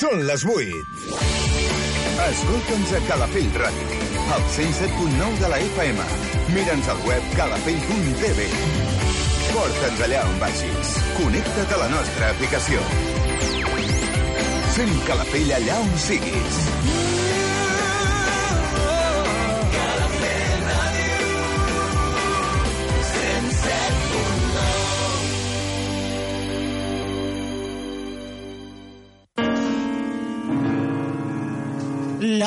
Són les 8. Escolta'ns a Calafell Ràdio, al 107.9 de la FM. Mira'ns al web calafell.tv. Porta'ns allà on vagis. Connecta't a la nostra aplicació. Sent Calafell allà on siguis.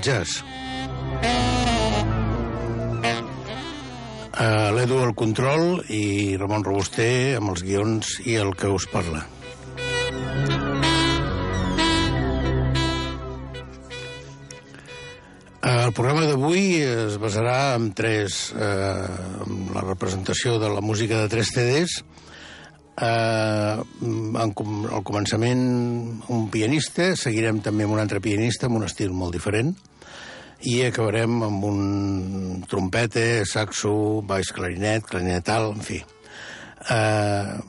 Jazz. Uh, L'Edu al control i Ramon Robuster amb els guions i el que us parla. Uh, el programa d'avui es basarà en tres... Uh, en la representació de la música de tres CDs, Uh, en, al començament un pianista, seguirem també amb un altre pianista amb un estil molt diferent i acabarem amb un trompeta, saxo, baix clarinet, clarinet alt, en fi. Uh,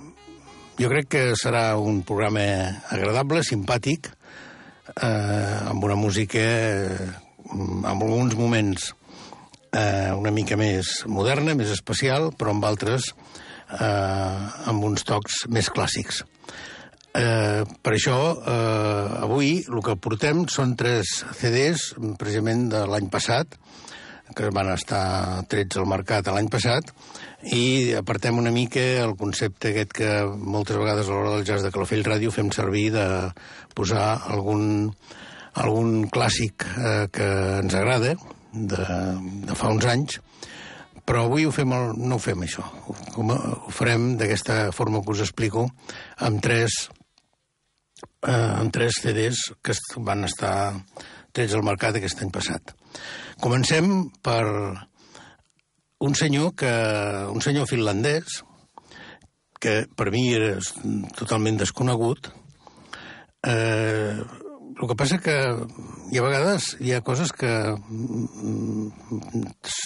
jo crec que serà un programa agradable, simpàtic, uh, amb una música eh, amb alguns moments eh, una mica més moderna, més especial, però amb altres eh, amb uns tocs més clàssics. Eh, per això, eh, avui el que portem són tres CDs, precisament de l'any passat, que van estar trets al mercat l'any passat, i apartem una mica el concepte aquest que moltes vegades a l'hora del jazz de Calafell Ràdio fem servir de posar algun, algun clàssic eh, que ens agrada, de, de fa uns anys, però avui ho fem el, no ho fem, això. Ho, ho farem d'aquesta forma que us explico, amb tres, eh, amb tres CDs que van estar trets al mercat aquest any passat. Comencem per un senyor que un senyor finlandès que per mi era totalment desconegut eh, el que passa que hi ha vegades hi ha coses que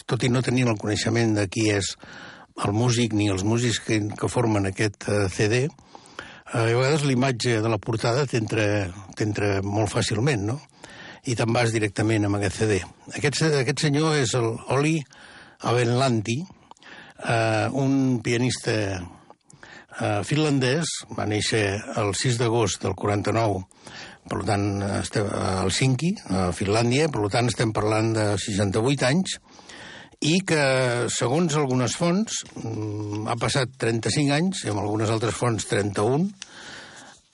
tot i no tenir el coneixement de qui és el músic ni els músics que, que formen aquest eh, CD, a vegades l'imatge de la portada t'entra molt fàcilment, no? I te'n vas directament amb aquest CD. Aquest, aquest senyor és el Oli Avenlanti, eh, un pianista eh, finlandès, va néixer el 6 d'agost del 49, per tant, estem a Helsinki, a Finlàndia, per tant, estem parlant de 68 anys, i que, segons algunes fonts, mm, ha passat 35 anys, i amb algunes altres fonts 31,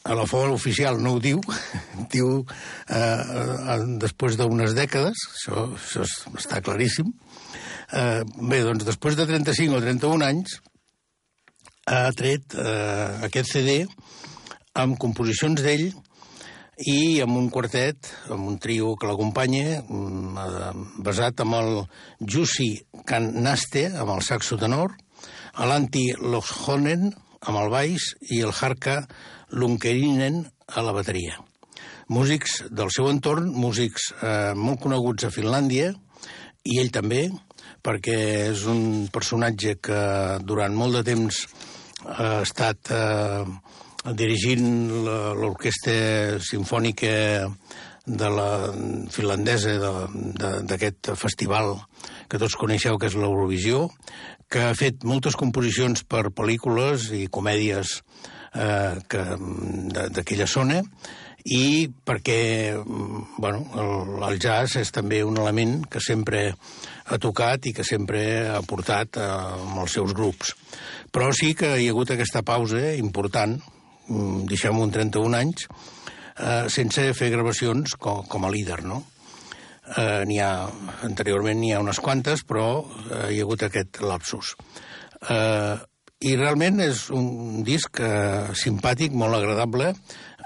a la font oficial no ho diu, diu eh, després d'unes dècades, això, això es- està claríssim. Eh, bé, doncs després de 35 o 31 anys ha tret eh, aquest CD amb composicions d'ell i amb un quartet, amb un trio que l'acompanya, mm, eh, basat amb el Jussi Kannaste, amb el saxo tenor, l'Antti Lohkonen, amb el baix, i el Harka Lunkerinen a la bateria. Músics del seu entorn, músics eh, molt coneguts a Finlàndia, i ell també, perquè és un personatge que durant molt de temps ha estat eh, dirigint l'orquestra sinfònica de la finlandesa d'aquest festival que tots coneixeu, que és l'Eurovisió, que ha fet moltes composicions per pel·lícules i comèdies eh, d'aquella zona, i perquè bueno, el, el jazz és també un element que sempre ha tocat i que sempre ha portat eh, amb els seus grups. Però sí que hi ha hagut aquesta pausa important, mm, deixem-ho en 31 anys, eh, sense fer gravacions com, com a líder, no? Eh, n'hi ha, anteriorment n'hi ha unes quantes, però eh, hi ha hagut aquest lapsus. Eh, I realment és un disc eh, simpàtic, molt agradable,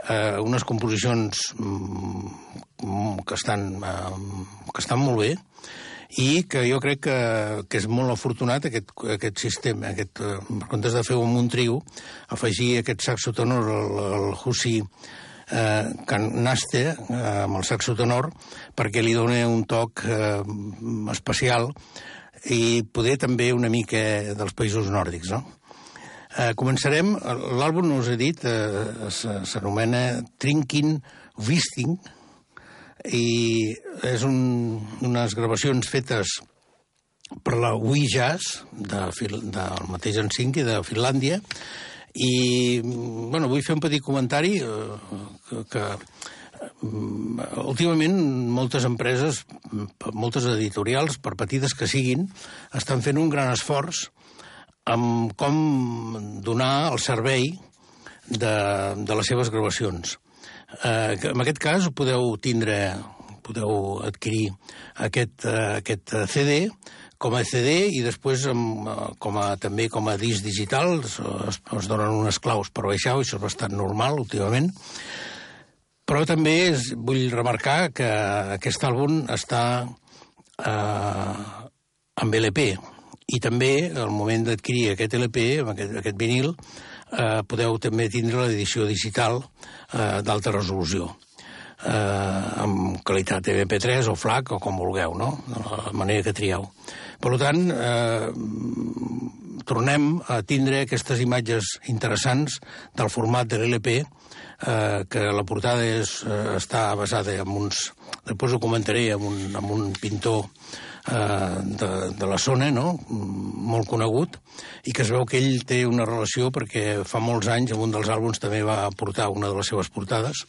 eh, unes composicions mm, que, estan, eh, que estan molt bé, i que jo crec que, que és molt afortunat aquest, aquest sistema, aquest, eh, en comptes de fer un, un trio, afegir aquest saxo tenor, el, el Hussi eh, Naste, eh, amb el saxo tenor, perquè li dona un toc eh, especial i poder també una mica dels països nòrdics, no? Eh, començarem, l'àlbum, us he dit, eh, s'anomena Trinking Wisting, i és un, unes gravacions fetes per la Wii Jazz de, del mateix Helsinki, de Finlàndia, i bueno, vull fer un petit comentari eh, que, que mm, últimament moltes empreses, moltes editorials, per petites que siguin, estan fent un gran esforç amb com donar el servei de, de les seves gravacions. Eh, en aquest cas podeu tindre, podeu adquirir aquest, eh, aquest CD com a CD i després amb, eh, com a, també com a disc digital es, es donen unes claus per baixar-ho, això és bastant normal últimament. Però també és, vull remarcar que aquest àlbum està eh, amb LP i també al moment d'adquirir aquest LP, aquest, aquest vinil, eh, podeu també tindre l'edició digital eh, d'alta resolució eh, amb qualitat MP3 o FLAC o com vulgueu, no? De la manera que trieu. Per tant, eh, tornem a tindre aquestes imatges interessants del format de l'LP, eh, que la portada és, eh, està basada en uns... Després ho comentaré, amb un, amb un pintor eh, de, de la zona, no? molt conegut, i que es veu que ell té una relació perquè fa molts anys, en un dels àlbums també va portar una de les seves portades,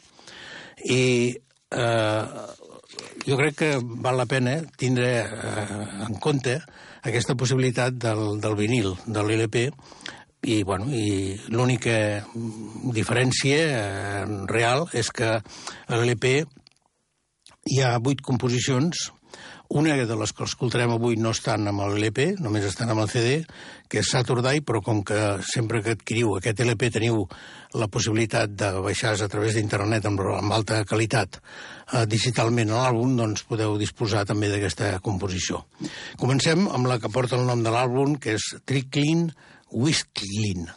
i eh, jo crec que val la pena tindre eh, en compte aquesta possibilitat del, del vinil, de l'LP, i, bueno, i l'única diferència eh, real és que a l'LP hi ha vuit composicions una de les que escoltarem avui no estan amb l'LP, només estan amb el CD, que és Saturday, però com que sempre que adquiriu aquest LP teniu la possibilitat de baixar a través d'internet amb, amb alta qualitat eh, digitalment a l'àlbum, doncs podeu disposar també d'aquesta composició. Comencem amb la que porta el nom de l'àlbum, que és Trickling Whistlin.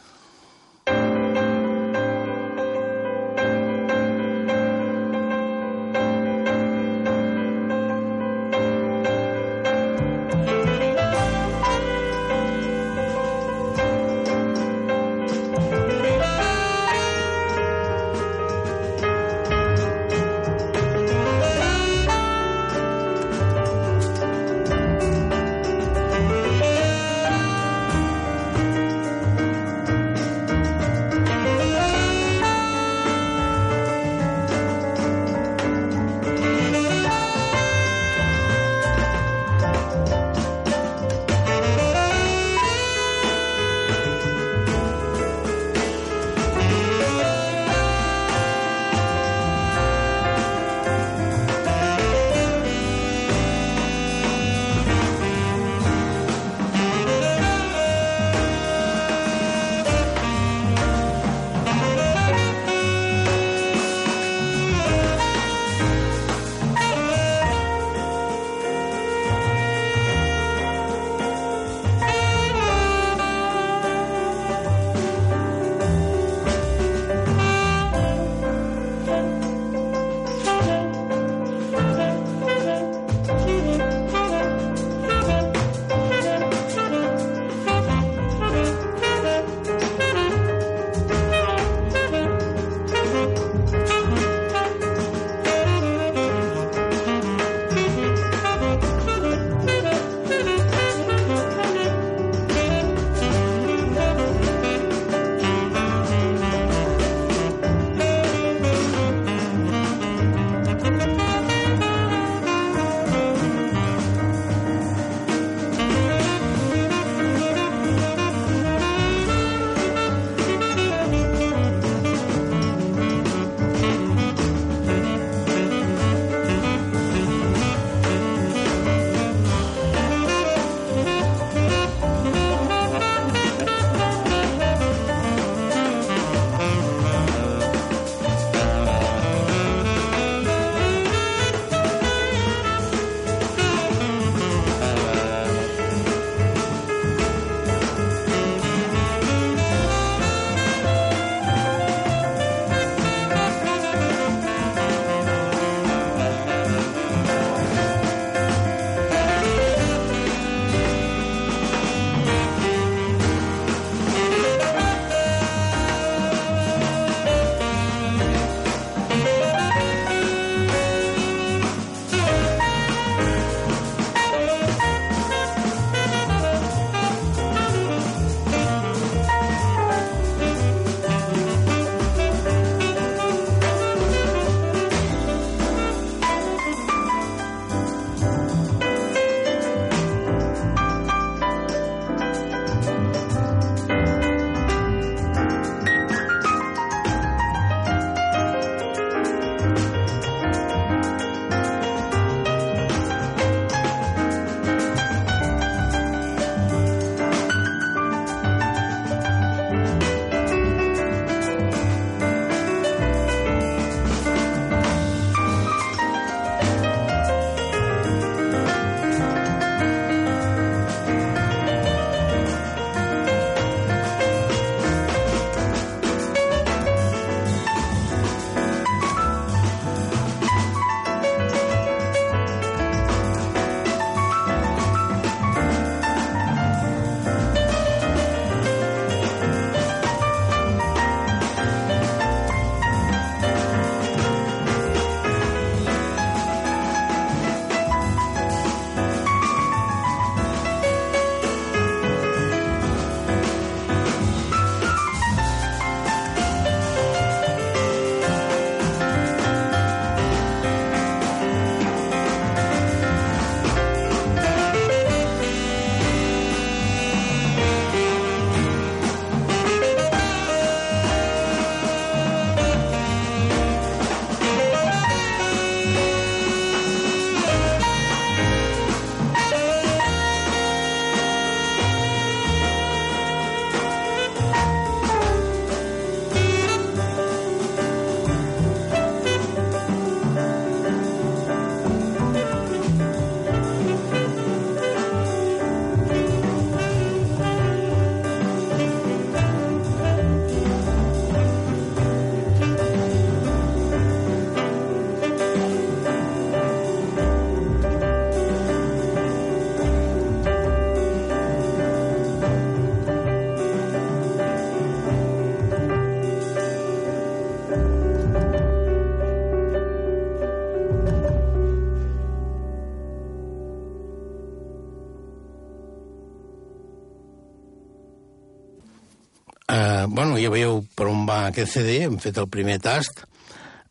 Ja veieu per on va aquest CD, hem fet el primer tast.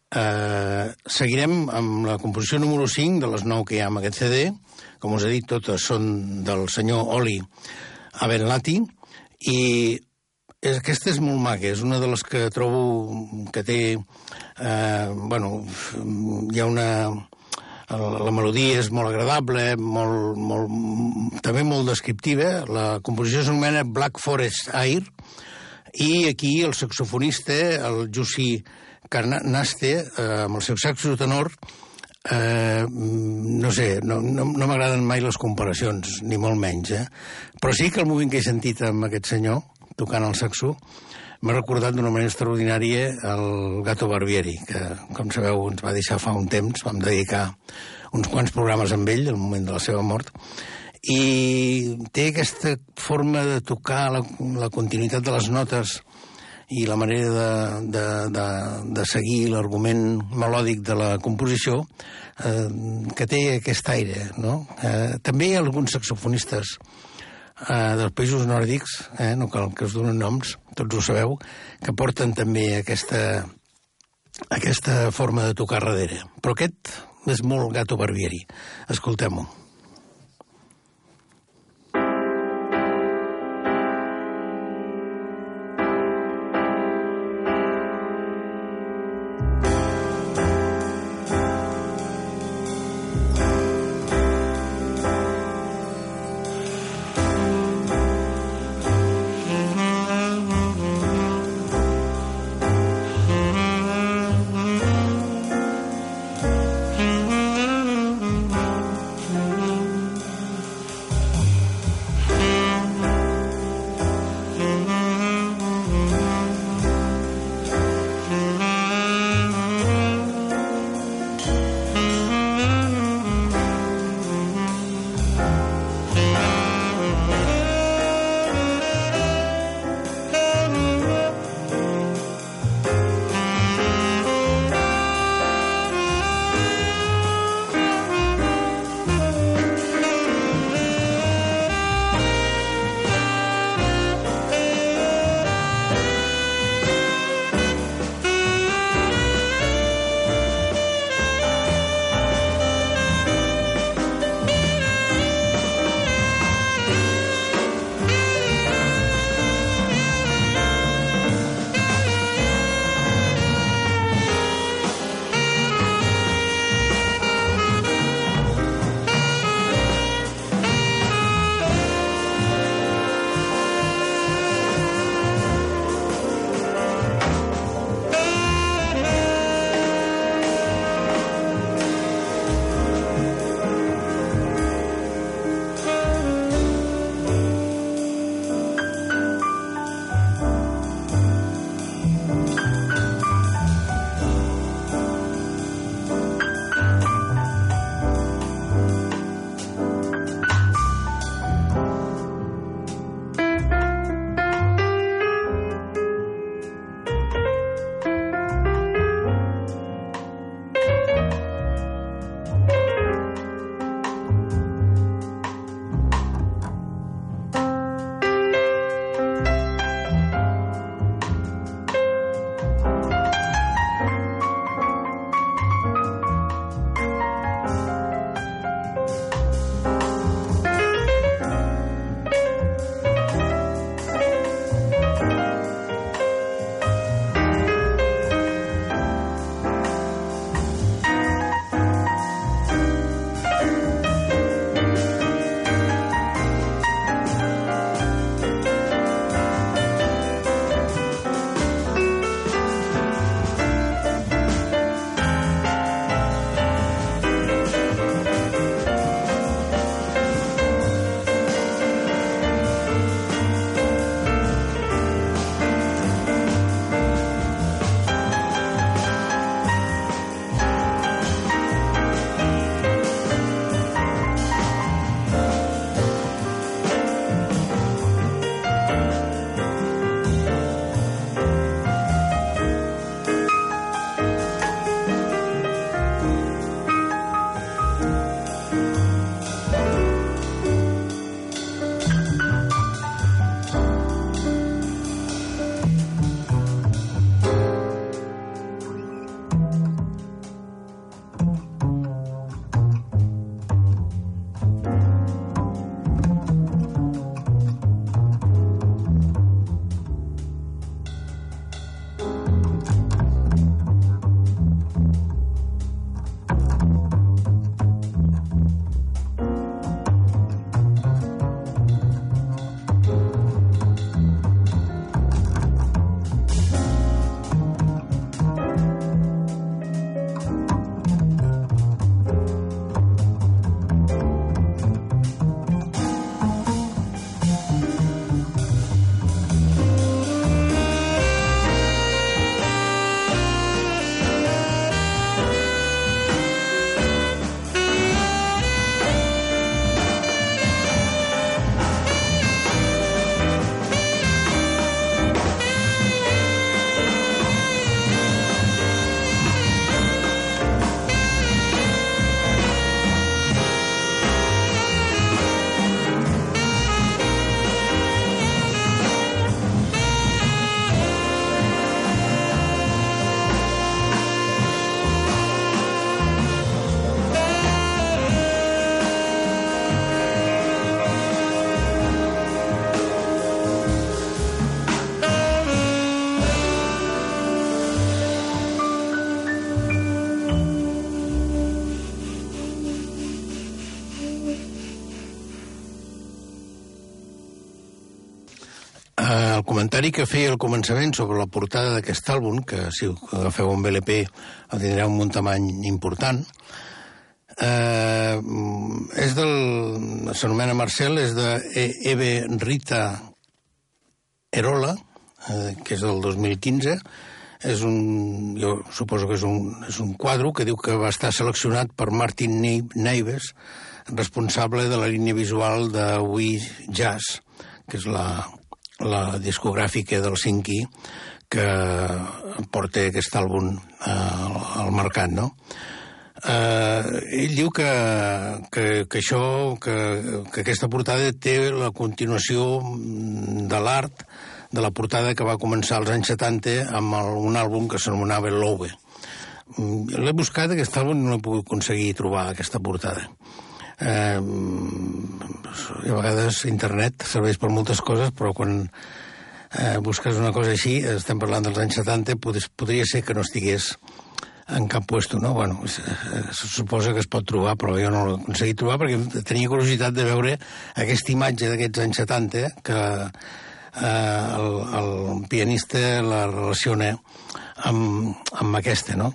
Eh, seguirem amb la composició número 5 de les 9 que hi ha amb aquest CD. Com us he dit, totes són del senyor Oli Abenlati, i és, aquesta és molt maca, és una de les que trobo que té... Eh, bueno, hi ha una la, la melodia és molt agradable, molt, molt, també molt descriptiva. La composició s'anomena Black Forest Air, i aquí el saxofonista, el Jussi Carnaste, eh, amb el seu saxo tenor, eh, no sé, no, no, no m'agraden mai les comparacions, ni molt menys, eh? però sí que el moment que he sentit amb aquest senyor, tocant el saxo, m'ha recordat d'una manera extraordinària el Gato Barbieri, que, com sabeu, ens va deixar fa un temps, vam dedicar uns quants programes amb ell, al moment de la seva mort, i té aquesta forma de tocar la, la continuïtat de les notes i la manera de, de, de, de seguir l'argument melòdic de la composició eh, que té aquest aire. No? Eh, també hi ha alguns saxofonistes eh, dels països nòrdics, eh, no cal que us donen noms, tots ho sabeu, que porten també aquesta, aquesta forma de tocar darrere. Però aquest és molt gato barbieri. Escoltem-ho. Comentari que feia al començament sobre la portada d'aquest àlbum, que si agafeu un BLP el tindrà un muntamany important, eh, és del... s'anomena Marcel, és de e, Rita Erola, eh, que és del 2015, és un, jo suposo que és un, és un quadre que diu que va estar seleccionat per Martin Neives, responsable de la línia visual de We Jazz, que és la, la discogràfica del Cinqui que porta aquest àlbum eh, al mercat, no? Eh, ell diu que, que, que això, que, que aquesta portada té la continuació de l'art de la portada que va començar als anys 70 amb el, un àlbum que s'anomenava Lowe. Mm, l'he buscat, aquest àlbum, no he pogut aconseguir trobar aquesta portada. Eh, a vegades internet serveix per moltes coses, però quan eh, busques una cosa així, estem parlant dels anys 70, podria ser que no estigués en cap puesto, no? Bueno, se, se suposa que es pot trobar, però jo no l'he aconseguit trobar perquè tenia curiositat de veure aquesta imatge d'aquests anys 70 que eh, el, el pianista la relaciona amb, amb aquesta, no?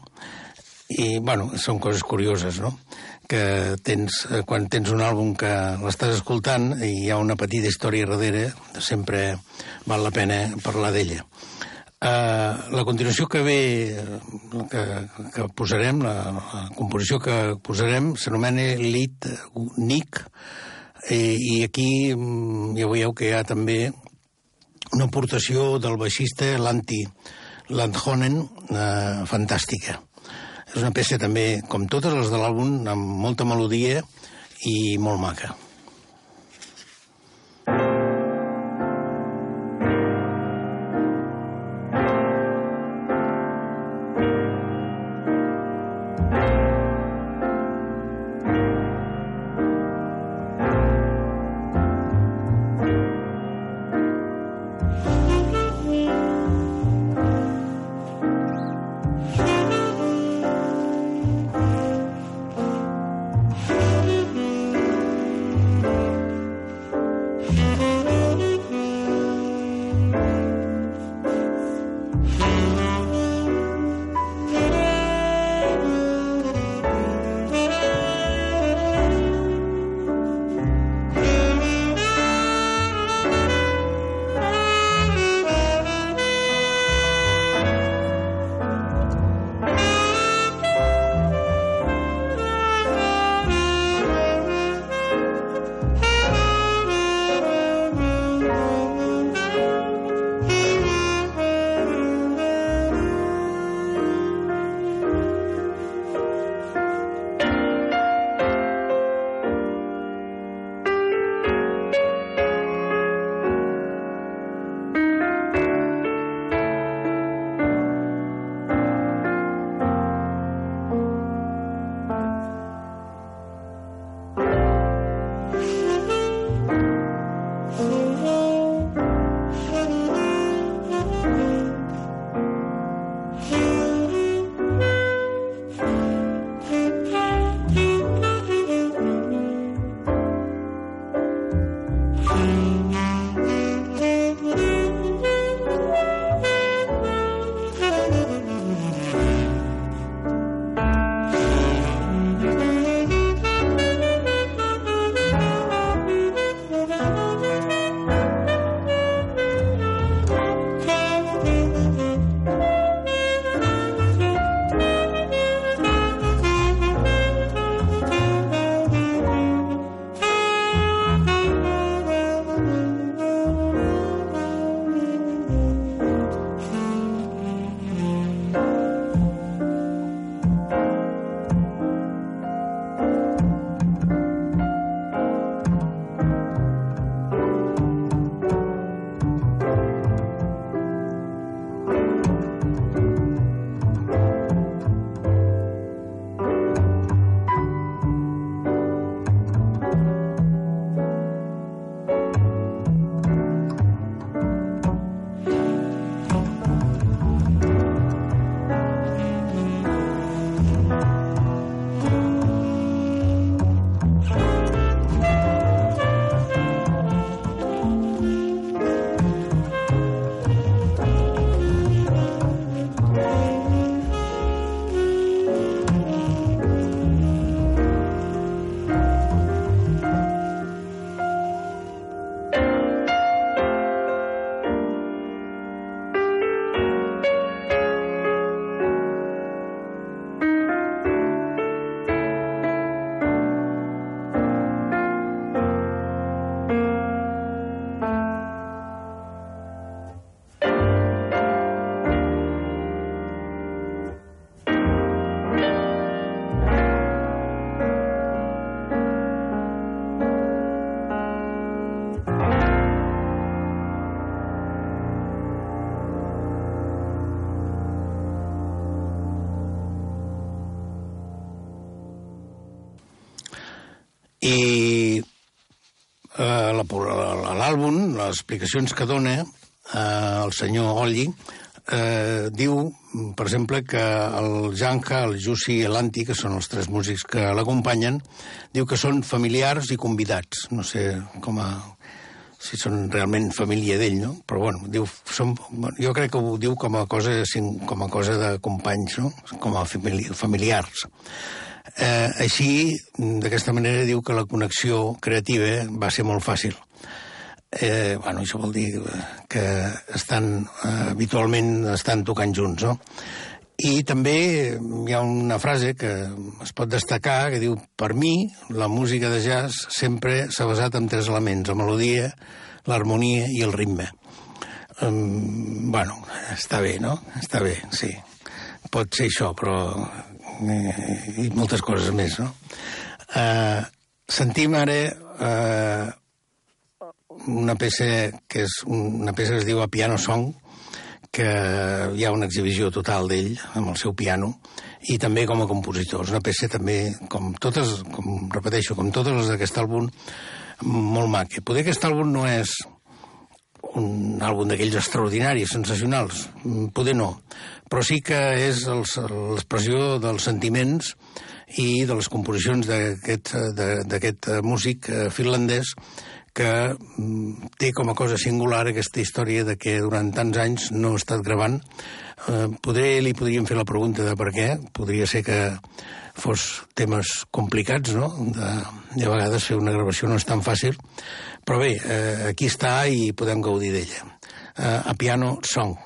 I, bueno, són coses curioses, no? Que tens, eh, quan tens un àlbum que l'estàs escoltant i hi ha una petita història darrere, sempre val la pena parlar d'ella. Uh, la continuació que ve, que, que posarem, la, la composició que posarem, s'anomena Lit Nick, i, i aquí mm, ja veieu que hi ha també una aportació del baixista Lanti Landhonen eh, fantàstica. És una peça també, com totes les de l'àlbum, amb molta melodia i molt maca. Explicacions que dona eh, el senyor Olli, eh, diu, per exemple, que el Janja, el Jussi i l'Anti, que són els tres músics que l'acompanyen, diu que són familiars i convidats. No sé com a, si són realment família d'ell, no? Però, bueno, diu, som, jo crec que ho diu com a cosa, com a cosa de companys, no? Com a famili familiars. Eh, així, d'aquesta manera, diu que la connexió creativa va ser molt fàcil. Eh, bueno, això vol dir que estan, eh, habitualment estan tocant junts, no? I també hi ha una frase que es pot destacar que diu per mi la música de jazz sempre s'ha basat en tres elements, la melodia, l'harmonia i el ritme. Um, bueno, està bé, no? Està bé, sí. Pot ser això, però... Eh, I moltes coses més, no? Uh, sentim ara uh, una peça que és una peça que es diu A Piano Song, que hi ha una exhibició total d'ell amb el seu piano i també com a compositor. És una peça també, com totes, com repeteixo, com totes les d'aquest àlbum, molt maca. Poder aquest àlbum no és un àlbum d'aquells extraordinaris, sensacionals, poder no, però sí que és l'expressió dels sentiments i de les composicions d'aquest músic eh, finlandès que mm, té com a cosa singular aquesta història de que durant tants anys no ha estat gravant. Eh, podré, li podríem fer la pregunta de per què. Podria ser que fos temes complicats, no? De, de vegades fer una gravació no és tan fàcil. Però bé, eh, aquí està i podem gaudir d'ella. Eh, a piano song.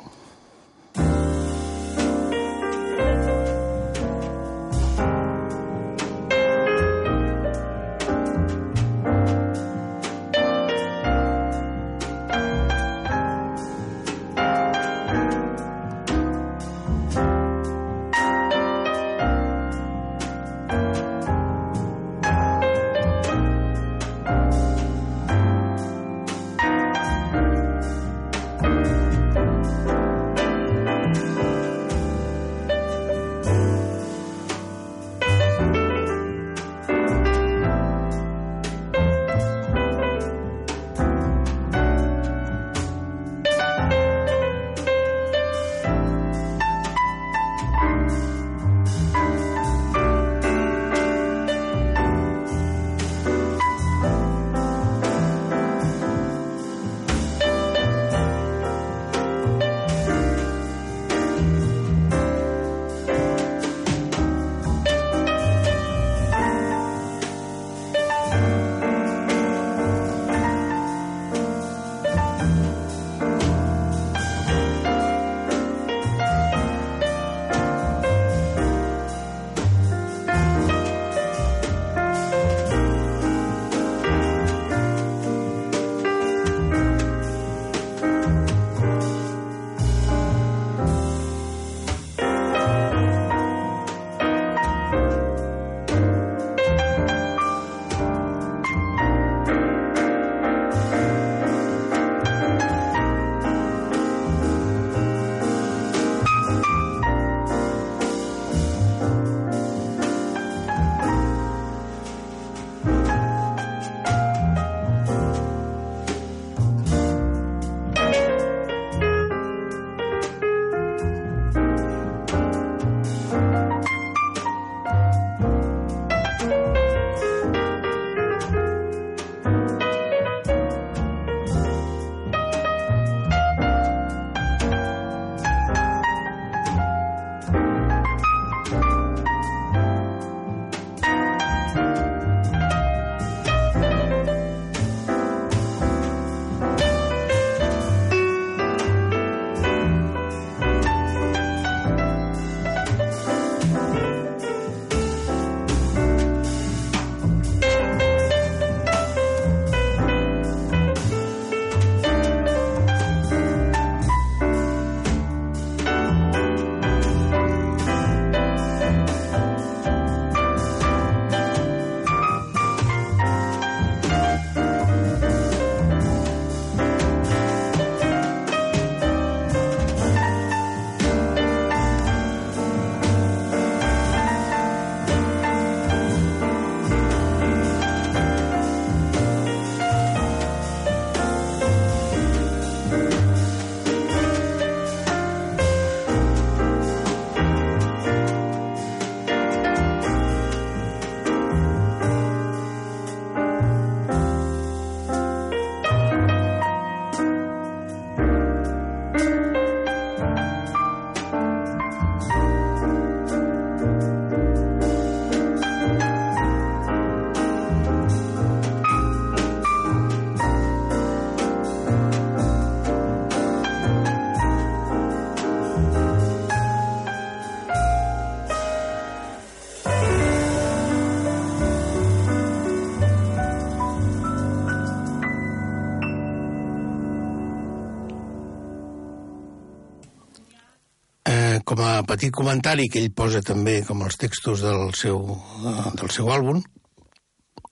Com a petit comentari que ell posa també com els textos del seu, uh, del seu àlbum,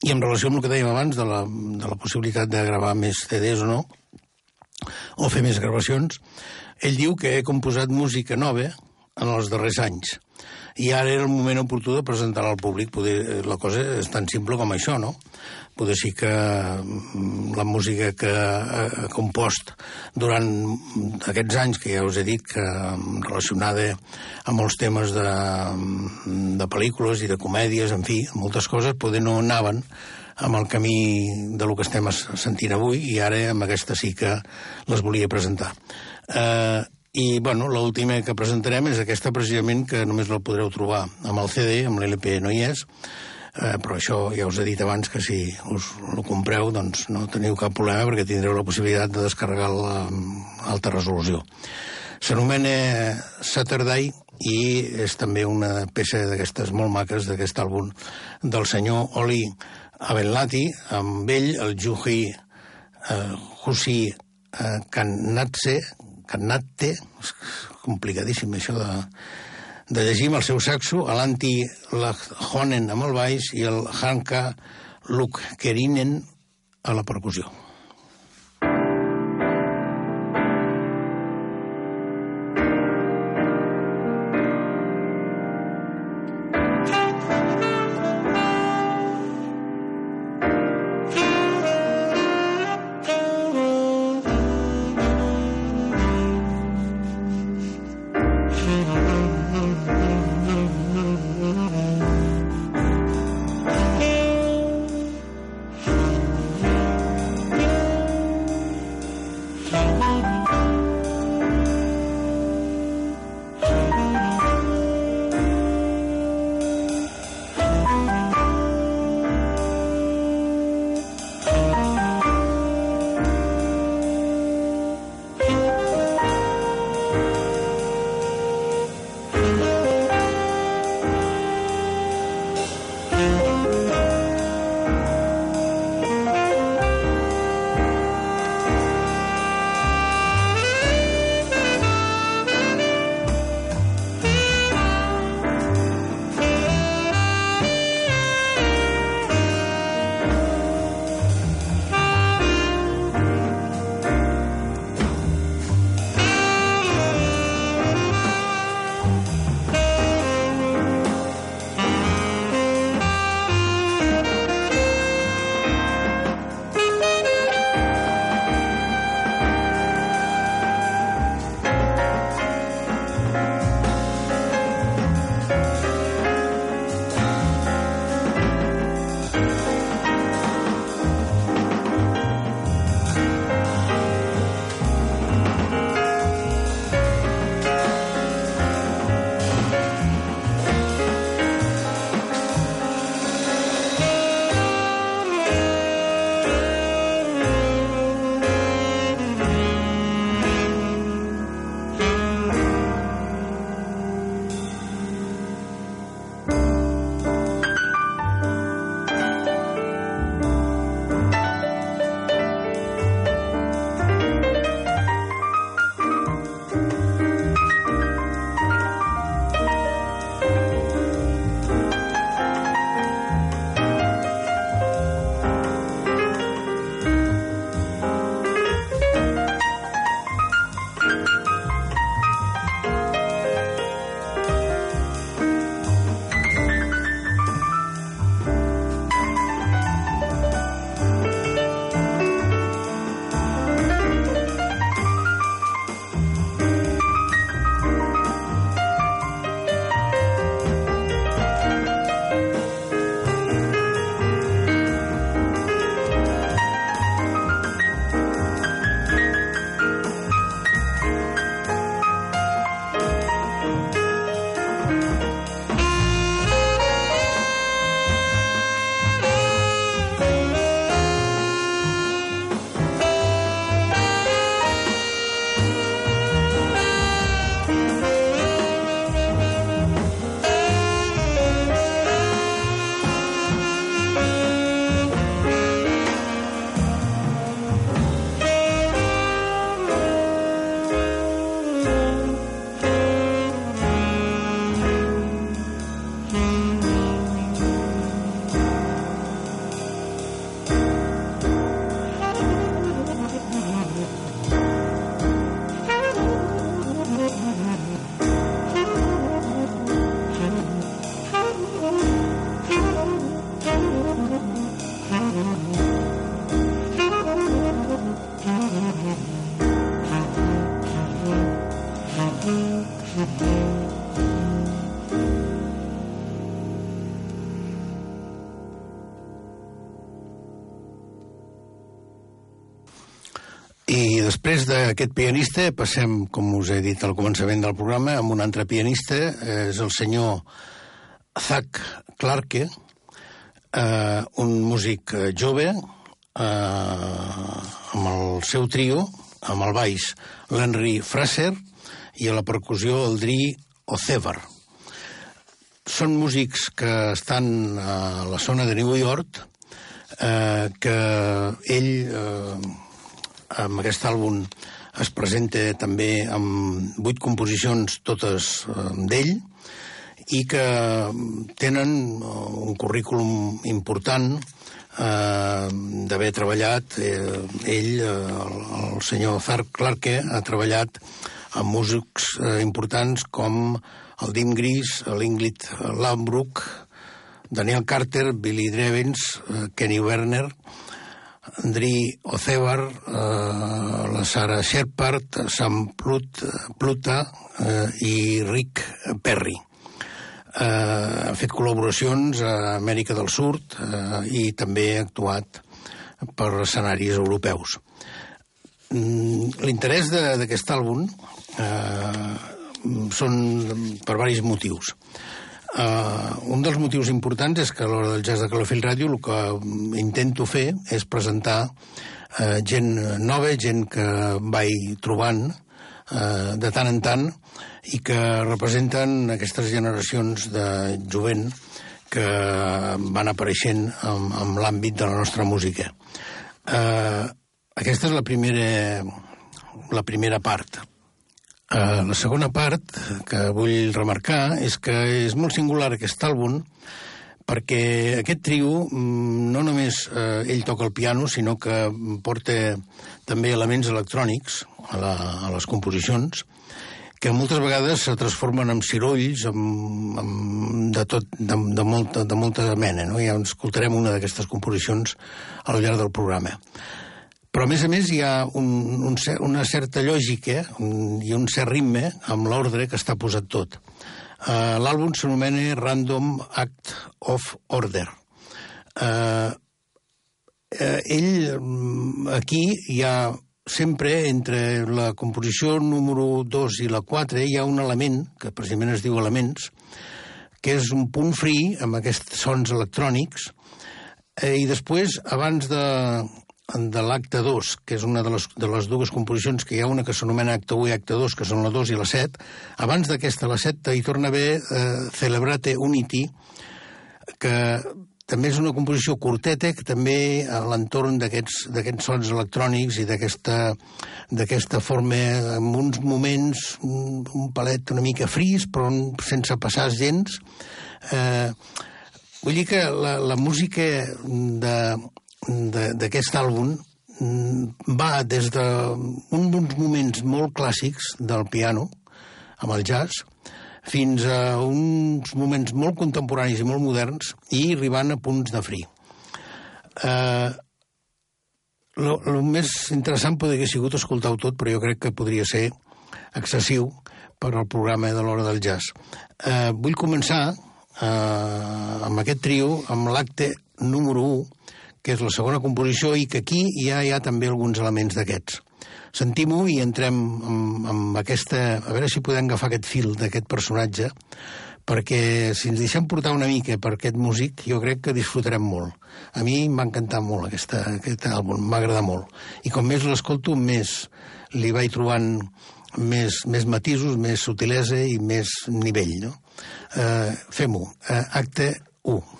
i en relació amb el que dèiem abans de la, de la possibilitat de gravar més CDs o no, o fer més gravacions, ell diu que he composat música nova en els darrers anys i ara era el moment oportú de presentar-la al públic. Poder, la cosa és tan simple com això, no? Poder sí que mm, la música que ha compost durant aquests anys, que ja us he dit, que relacionada amb molts temes de, de pel·lícules i de comèdies, en fi, moltes coses, poder no anaven amb el camí de lo que estem sentint avui i ara amb aquesta sí que les volia presentar. Eh, i, bueno, l'última que presentarem és aquesta precisament que només la podreu trobar amb el CD, amb l'LP no hi és, eh, però això ja us he dit abans que si us lo compreu doncs no teniu cap problema perquè tindreu la possibilitat de descarregar-la amb alta resolució. S'anomena Saturday i és també una peça d'aquestes molt maques d'aquest àlbum del senyor Oli Abenlati, amb ell el Juhi eh, Husi eh, Kanatse, Carnatte, és complicadíssim això de, de llegir amb el seu saxo, l'anti Honen amb el baix i el Hanka Lukkerinen a la percussió. D'aquest pianista passem, com us he dit al començament del programa, amb un altre pianista, eh, és el senyor Zach Clarke, eh, un músic eh, jove, eh, amb el seu trio, amb el baix l'Henry Fraser i a la percussió el Dri Ocevar. Són músics que estan a la zona de New York, eh, que ell... Eh, amb aquest àlbum es presenta també amb vuit composicions, totes eh, d'ell, i que tenen eh, un currículum important eh, d'haver treballat, eh, ell, eh, el, el senyor Zark Clarke, ha treballat amb músics eh, importants com el Dim Gris, l'Ingrid Lambrook, Daniel Carter, Billy Drevens, eh, Kenny Werner, Andri Ocebar, eh, la Sara Shepard, Sam Plut, Pluta eh, i Rick Perry. Eh, ha fet col·laboracions a Amèrica del Sud eh, i també ha actuat per escenaris europeus. Mm, L'interès d'aquest àlbum eh, són per varis motius. Uh, un dels motius importants és que a l'hora del jazz de Calafell Ràdio el que intento fer és presentar uh, gent nova, gent que vaig trobant uh, de tant en tant i que representen aquestes generacions de jovent que van apareixent en, en l'àmbit de la nostra música. Uh, aquesta és la primera, la primera part. Uh, la segona part que vull remarcar és que és molt singular aquest àlbum perquè aquest trio mm, no només uh, ell toca el piano, sinó que porta també elements electrònics a, la, a les composicions que moltes vegades se transformen en cirolls amb, amb de, tot, de, de, molta, de molta mena. No? Ja escoltarem una d'aquestes composicions al llarg del programa. Però, a més a més, hi ha un, un, una certa lògica i un cert ritme amb l'ordre que està posat tot. Uh, L'àlbum s'anomena Random Act of Order. Uh, uh, ell, mm, aquí hi ha sempre entre la composició número 2 i la 4 hi ha un element, que precisament es diu elements, que és un punt free amb aquests sons electrònics, eh, i després, abans de, de l'acte 2, que és una de les, de les dues composicions, que hi ha una que s'anomena acte 1 i acte 2, que són la 2 i la 7, abans d'aquesta, la 7, hi torna a haver eh, Celebrate Unity, que també és una composició curteta, que també a l'entorn d'aquests sons electrònics i d'aquesta forma, en uns moments, un, un palet una mica fris, però sense passar gens. Eh, vull dir que la, la música de, d'aquest àlbum mm, va des d'un dels moments molt clàssics del piano, amb el jazz, fins a uns moments molt contemporanis i molt moderns i arribant a punts de fri. Eh, el més interessant podria haver sigut escoltar-ho tot, però jo crec que podria ser excessiu per al programa de l'hora del jazz. Eh, vull començar eh, amb aquest trio, amb l'acte número 1, que és la segona composició, i que aquí ja hi ha també alguns elements d'aquests. Sentim-ho i entrem amb, amb aquesta... A veure si podem agafar aquest fil d'aquest personatge, perquè si ens deixem portar una mica per aquest músic, jo crec que disfrutarem molt. A mi m'ha encantat molt aquesta, aquest àlbum, m'ha agradat molt. I com més l'escolto, més li vaig trobant més, més matisos, més sutilesa i més nivell, no? Uh, Fem-ho. Uh, acte 1.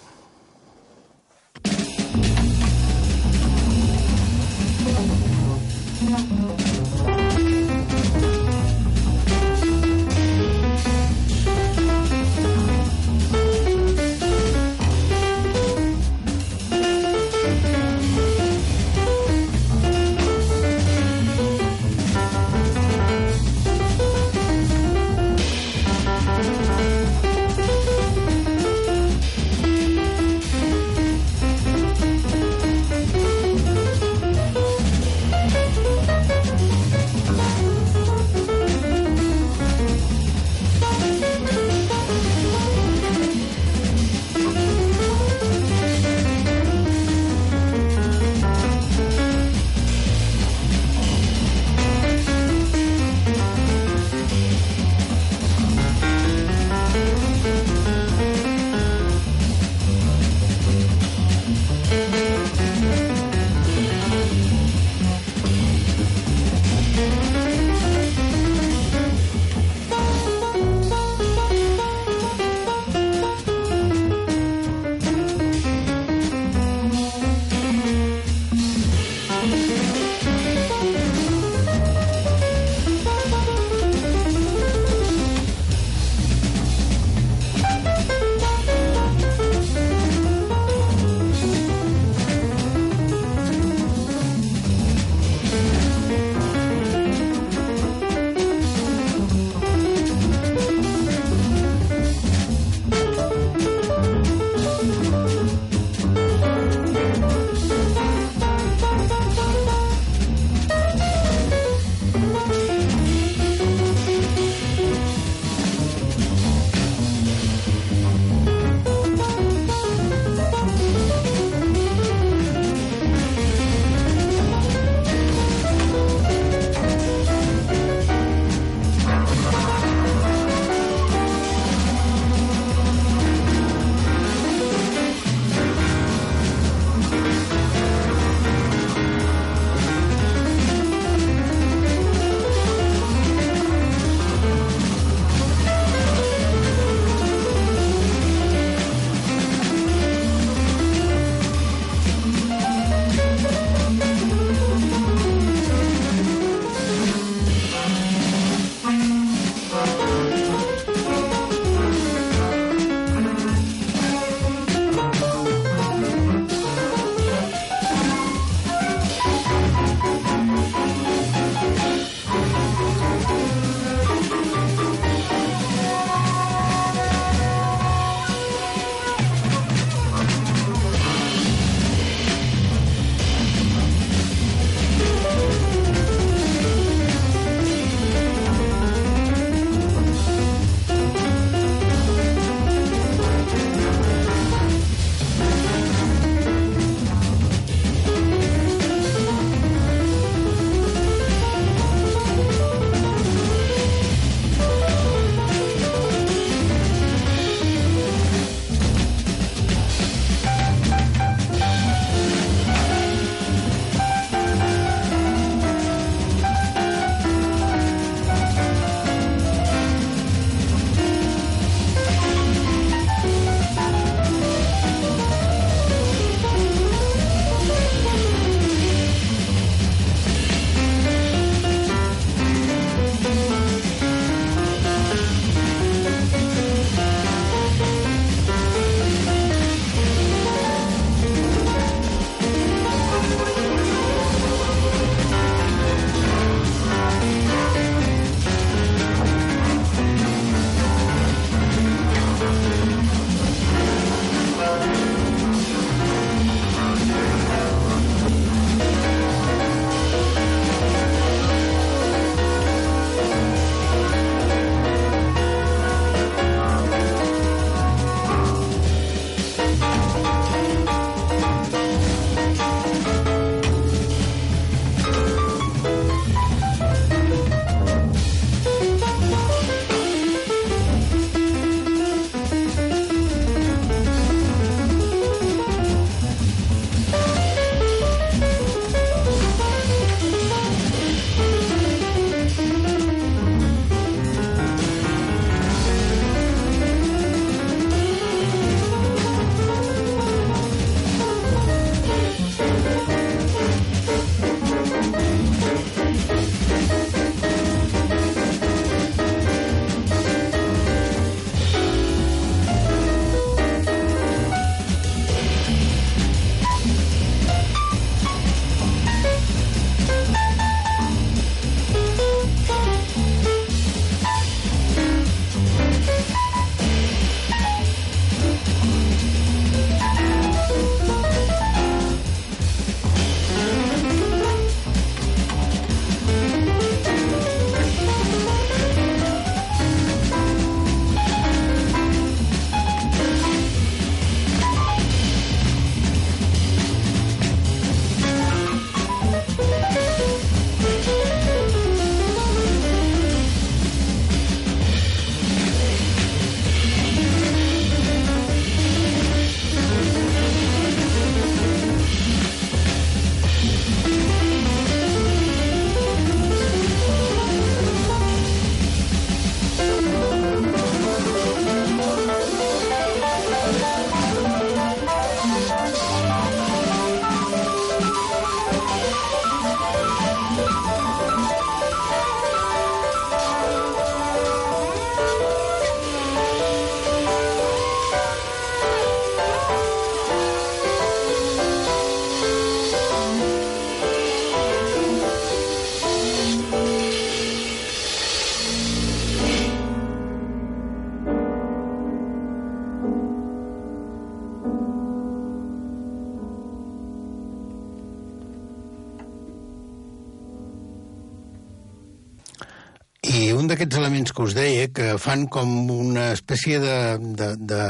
Que fan com una espècie de, de, de,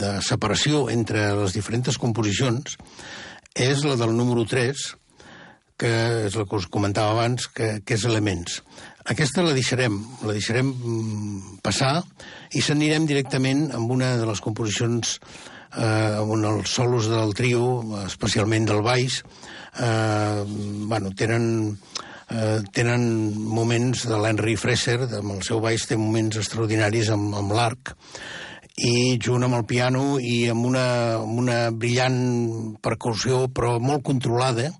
de separació entre les diferents composicions, és la del número 3, que és la que us comentava abans, que, que és Elements. Aquesta la deixarem, la deixarem mm, passar i s'anirem directament amb una de les composicions eh, on els solos del trio, especialment del baix, eh, bueno, tenen, eh, tenen moments de l'Henry Fraser, amb el seu baix té moments extraordinaris amb, amb l'arc, i junt amb el piano i amb una, amb una brillant percussió, però molt controlada,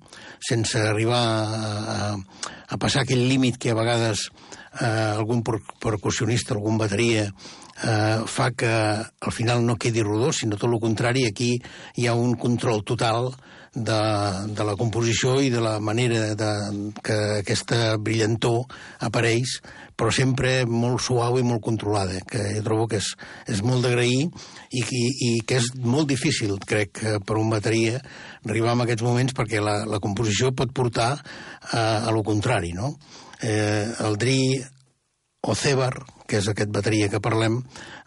sense arribar a, a, a passar aquell límit que a vegades eh, algun percussionista, algun bateria eh, fa que al final no quedi rodó, sinó tot el contrari, aquí hi ha un control total de, de la composició i de la manera de, que aquesta brillantor apareix, però sempre molt suau i molt controlada, que jo trobo que és, és molt d'agrair i, i, i que és molt difícil, crec, per un bateria arribar a aquests moments perquè la, la composició pot portar a, a lo contrari, no? Eh, el Dri Ocebar, que és aquest bateria que parlem,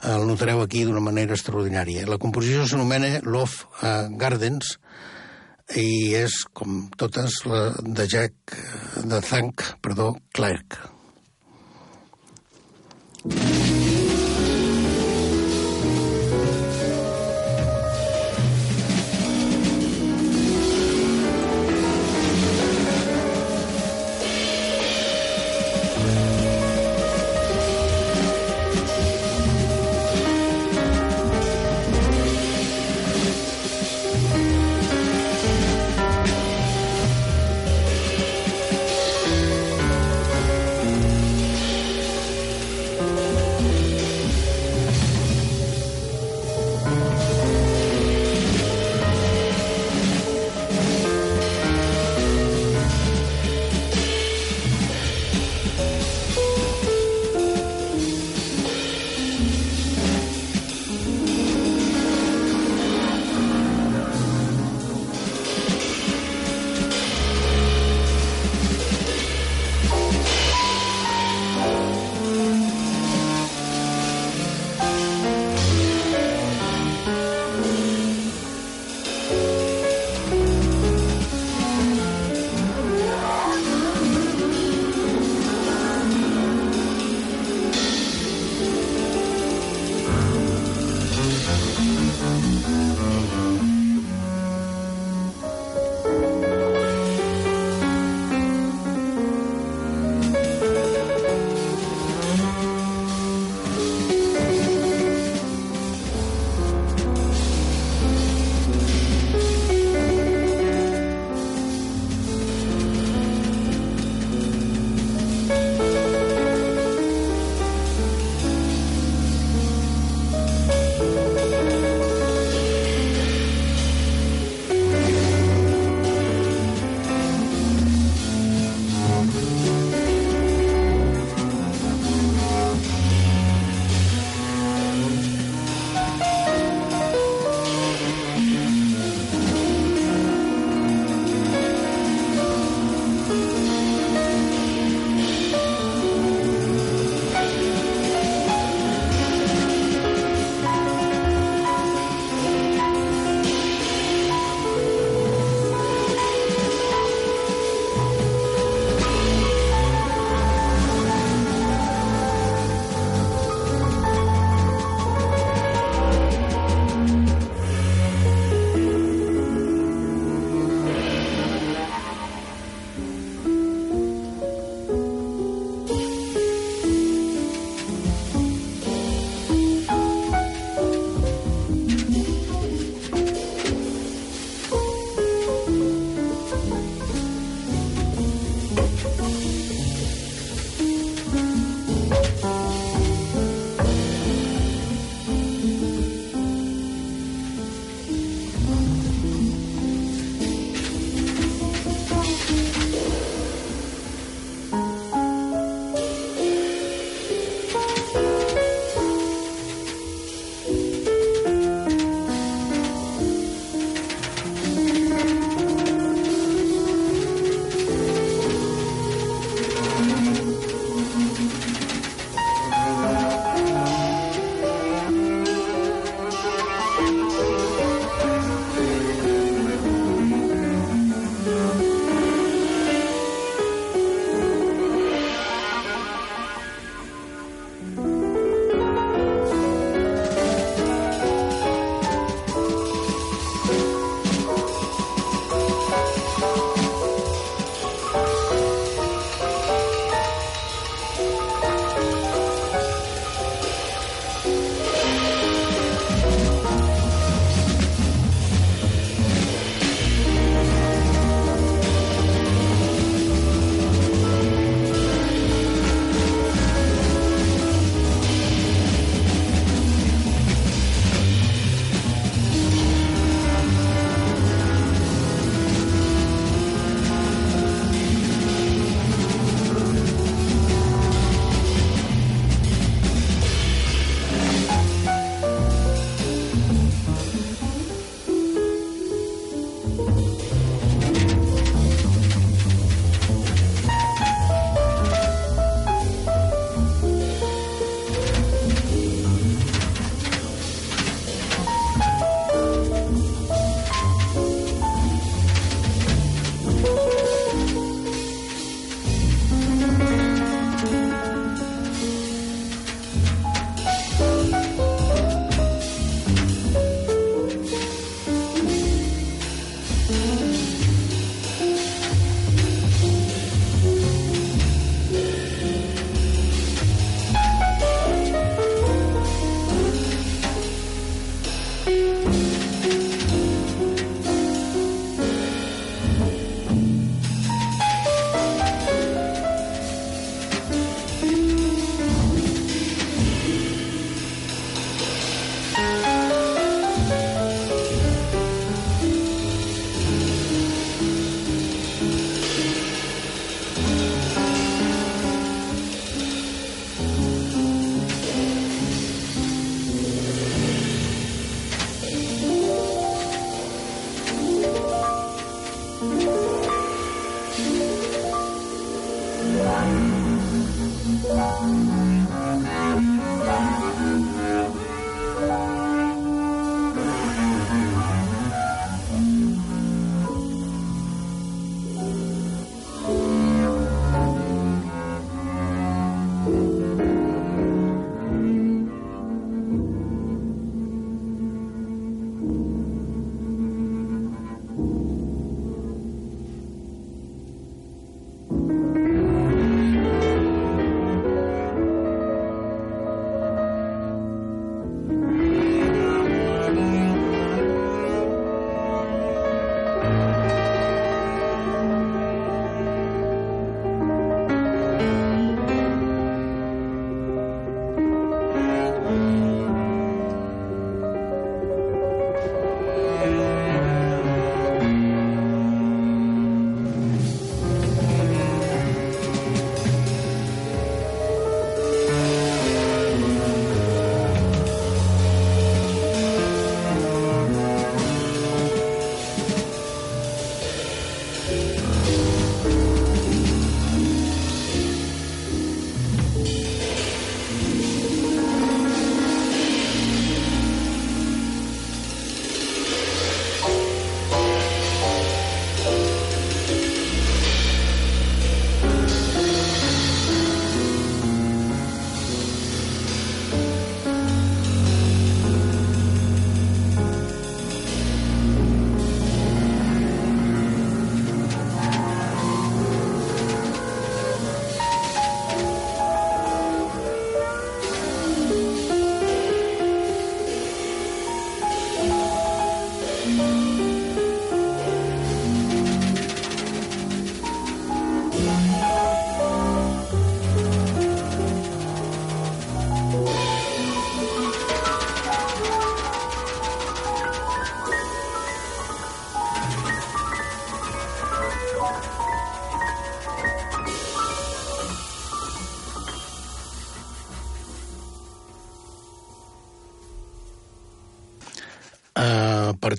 el notareu aquí d'una manera extraordinària. La composició s'anomena Love uh, Gardens i és, com totes, la de Jack, de Thank, perdó, Clark. Mm. a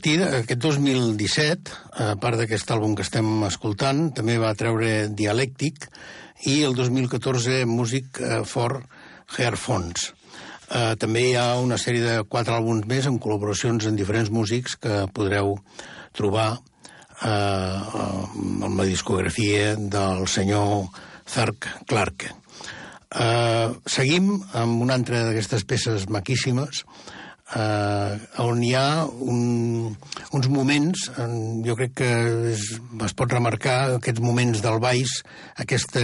partir d'aquest 2017, a part d'aquest àlbum que estem escoltant, també va treure Dialèctic i el 2014 Music for Hairphones. Uh, també hi ha una sèrie de quatre àlbums més amb col·laboracions en diferents músics que podreu trobar uh, amb la discografia del senyor Zark Clark. Uh, seguim amb una altra d'aquestes peces maquíssimes, eh, on hi ha un, uns moments, en, jo crec que es, es pot remarcar aquests moments del baix, aquesta,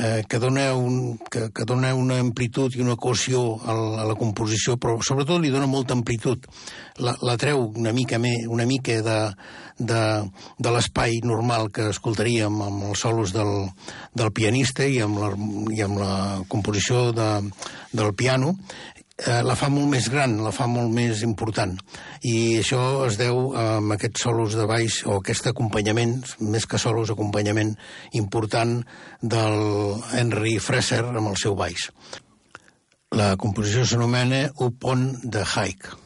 eh, que, dona un, que, que dona una amplitud i una cohesió a la, a la composició, però sobretot li dona molta amplitud. La, la treu una mica, me, una mica de, de, de l'espai normal que escoltaríem amb els solos del, del pianista i amb la, i amb la composició de, del piano, eh, la fa molt més gran, la fa molt més important. I això es deu amb aquests solos de baix o aquest acompanyament, més que solos, acompanyament important del Henry Fraser amb el seu baix. La composició s'anomena Up on the Hike.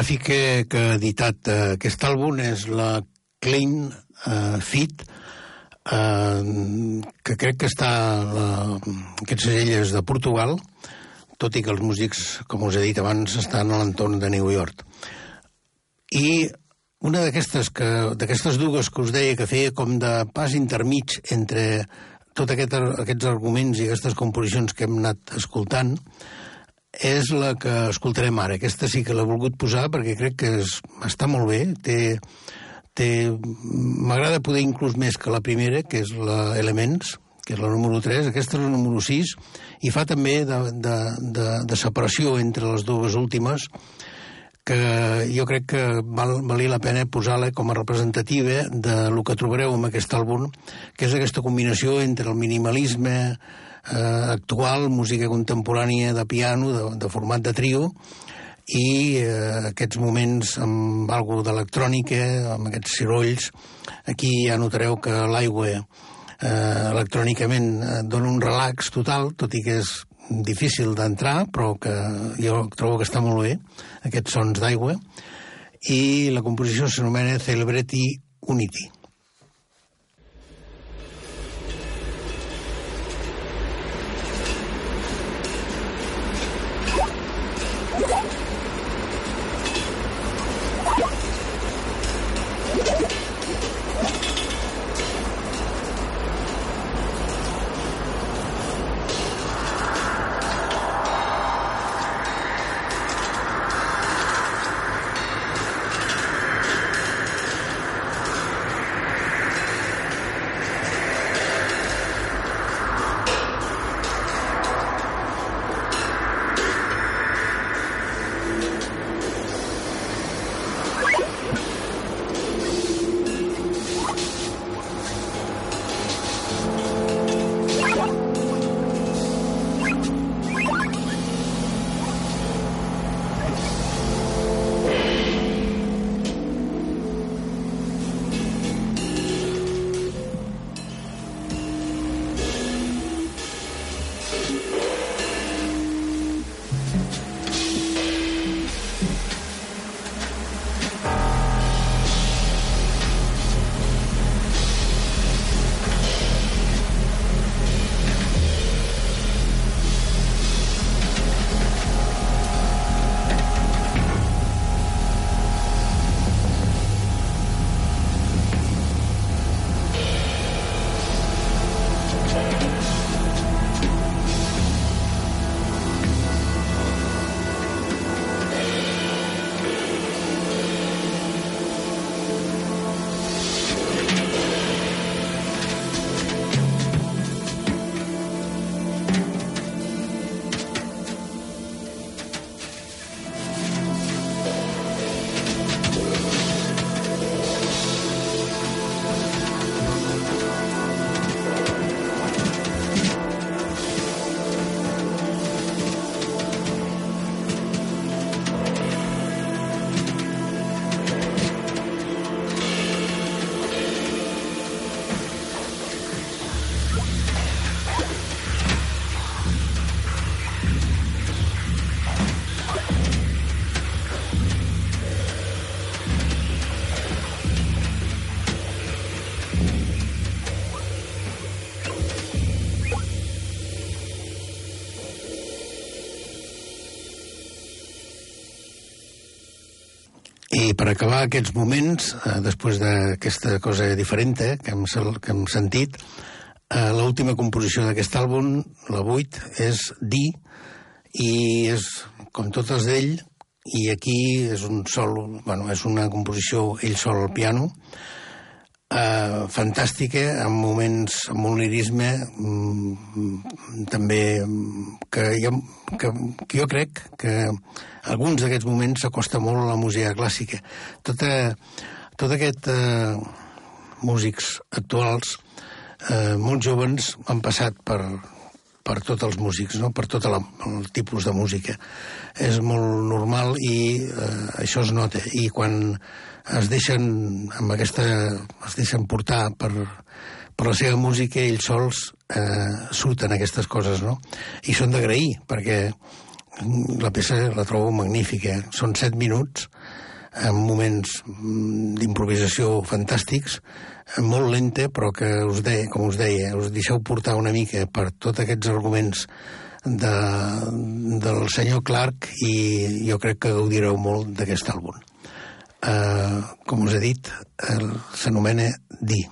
La discogràfica que ha editat uh, aquest àlbum és la Clean uh, Fit, uh, que crec que està... Uh, aquest segell és de Portugal, tot i que els músics, com us he dit abans, estan a l'entorn de New York. I una d'aquestes dues que us deia que feia com de pas intermig entre tots aquest, aquests arguments i aquestes composicions que hem anat escoltant és la que escoltarem ara. Aquesta sí que l'he volgut posar perquè crec que és, està molt bé. Té, té, M'agrada poder inclús més que la primera, que és la Elements, que és la número 3. Aquesta és la número 6 i fa també de, de, de, de separació entre les dues últimes que jo crec que val, valia la pena posar-la com a representativa de lo que trobareu en aquest àlbum, que és aquesta combinació entre el minimalisme eh, actual, música contemporània de piano, de, de format de trio, i eh, aquests moments amb algo d'electrònica, amb aquests cirolls. Aquí ja notareu que l'aigua eh, electrònicament eh, dona un relax total, tot i que és difícil d'entrar, però que jo trobo que està molt bé, aquests sons d'aigua, i la composició s'anomena Celebrity Unity. Per acabar aquests moments, eh, després d'aquesta cosa diferent eh, que, hem, que hem sentit, eh, l'última composició d'aquest àlbum, la 8, és Di, i és, com totes d'ell, i aquí és un sol, bueno, és una composició ell sol al piano, fantàstica, amb moments, amb un lirisme mm, també que jo, que, que jo crec que alguns d'aquests moments s'acosta molt a la música clàssica. Tota, tot aquest eh, músics actuals, eh, molt joves, han passat per, per tots els músics, no? per tot la, el tipus de música. És molt normal i eh, això es nota. I quan es deixen amb aquesta, es deixen portar per, per la seva música, ells sols eh, surten aquestes coses, no? I són d'agrair, perquè la peça la trobo magnífica. Són set minuts, amb moments mm, d'improvisació fantàstics, molt lenta, però que us deia, com us deia, us deixeu portar una mica per tots aquests arguments de, del senyor Clark i jo crec que gaudireu molt d'aquest àlbum. Uh, com us he dit, s'anomena Di.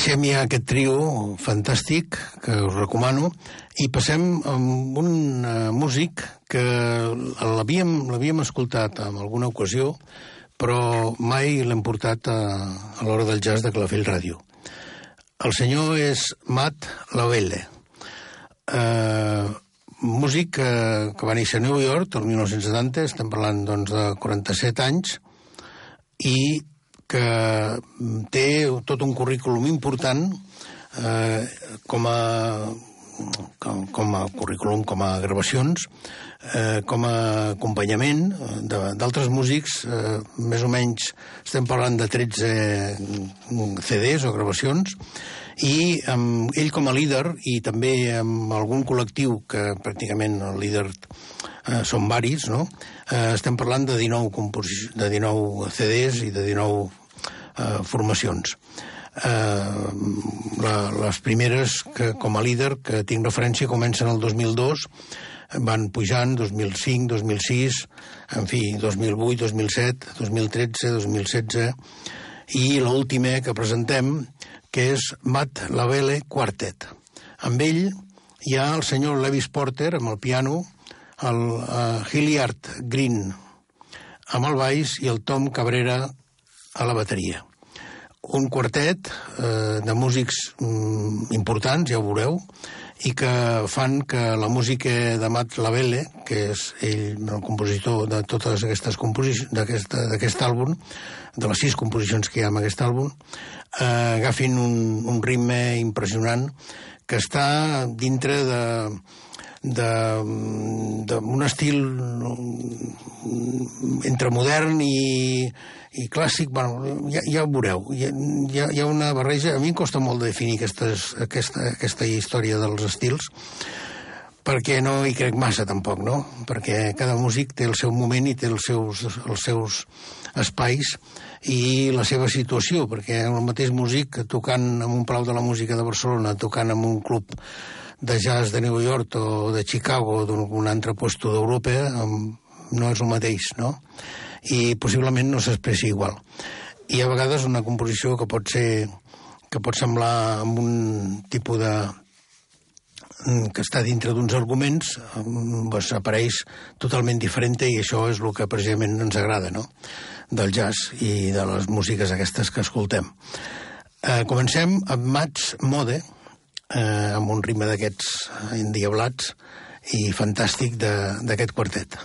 Deixem ja aquest trio fantàstic que us recomano i passem amb un uh, músic que l'havíem escoltat en alguna ocasió però mai l'hem portat a, a l'hora del jazz de Calafell Ràdio. El senyor és Matt Lavelle, eh, músic que, que va néixer a New York el 1970, estem parlant doncs, de 47 anys, i que té tot un currículum important eh, com a com, com a currículum, com a gravacions, eh, com a acompanyament d'altres músics, eh, més o menys estem parlant de 13 CDs o gravacions, i amb ell com a líder i també amb algun col·lectiu que pràcticament el líder eh, són varis, no? Eh, estem parlant de 19, de 19 CDs i de 19 eh, formacions. Eh, la, les primeres que, com a líder que tinc referència comencen el 2002 van pujant 2005, 2006 en fi, 2008, 2007 2013, 2016 i l'última que presentem que és Matt Lavelle Quartet. Amb ell hi ha el senyor Lewis Porter amb el piano el uh, Hilliard Green amb el baix i el Tom Cabrera a la bateria un quartet eh, de músics mm, importants, ja ho veureu, i que fan que la música de Matt Lavelle, que és ell el compositor de totes aquestes composicions d'aquest àlbum, de les sis composicions que hi ha en aquest àlbum, eh, agafin un, un ritme impressionant que està dintre de, d'un estil entre modern i, i clàssic, bueno, ja, ja ho veureu, hi ha, hi ha una barreja, a mi em costa molt definir aquestes, aquesta, aquesta història dels estils, perquè no hi crec massa tampoc, no? Perquè cada músic té el seu moment i té els seus, els seus espais i la seva situació, perquè el mateix músic tocant en un Palau de la Música de Barcelona, tocant en un club de jazz de New York o de Chicago o d'algun altre puesto d'Europa no és el mateix, no? I possiblement no s'expressi igual. I a vegades una composició que pot ser que pot semblar amb un tipus de mm, que està dintre d'uns arguments doncs apareix totalment diferent i això és el que precisament ens agrada no? del jazz i de les músiques aquestes que escoltem. Eh, comencem amb Mats Mode, eh, amb un ritme d'aquests endiablats i fantàstic d'aquest quartet.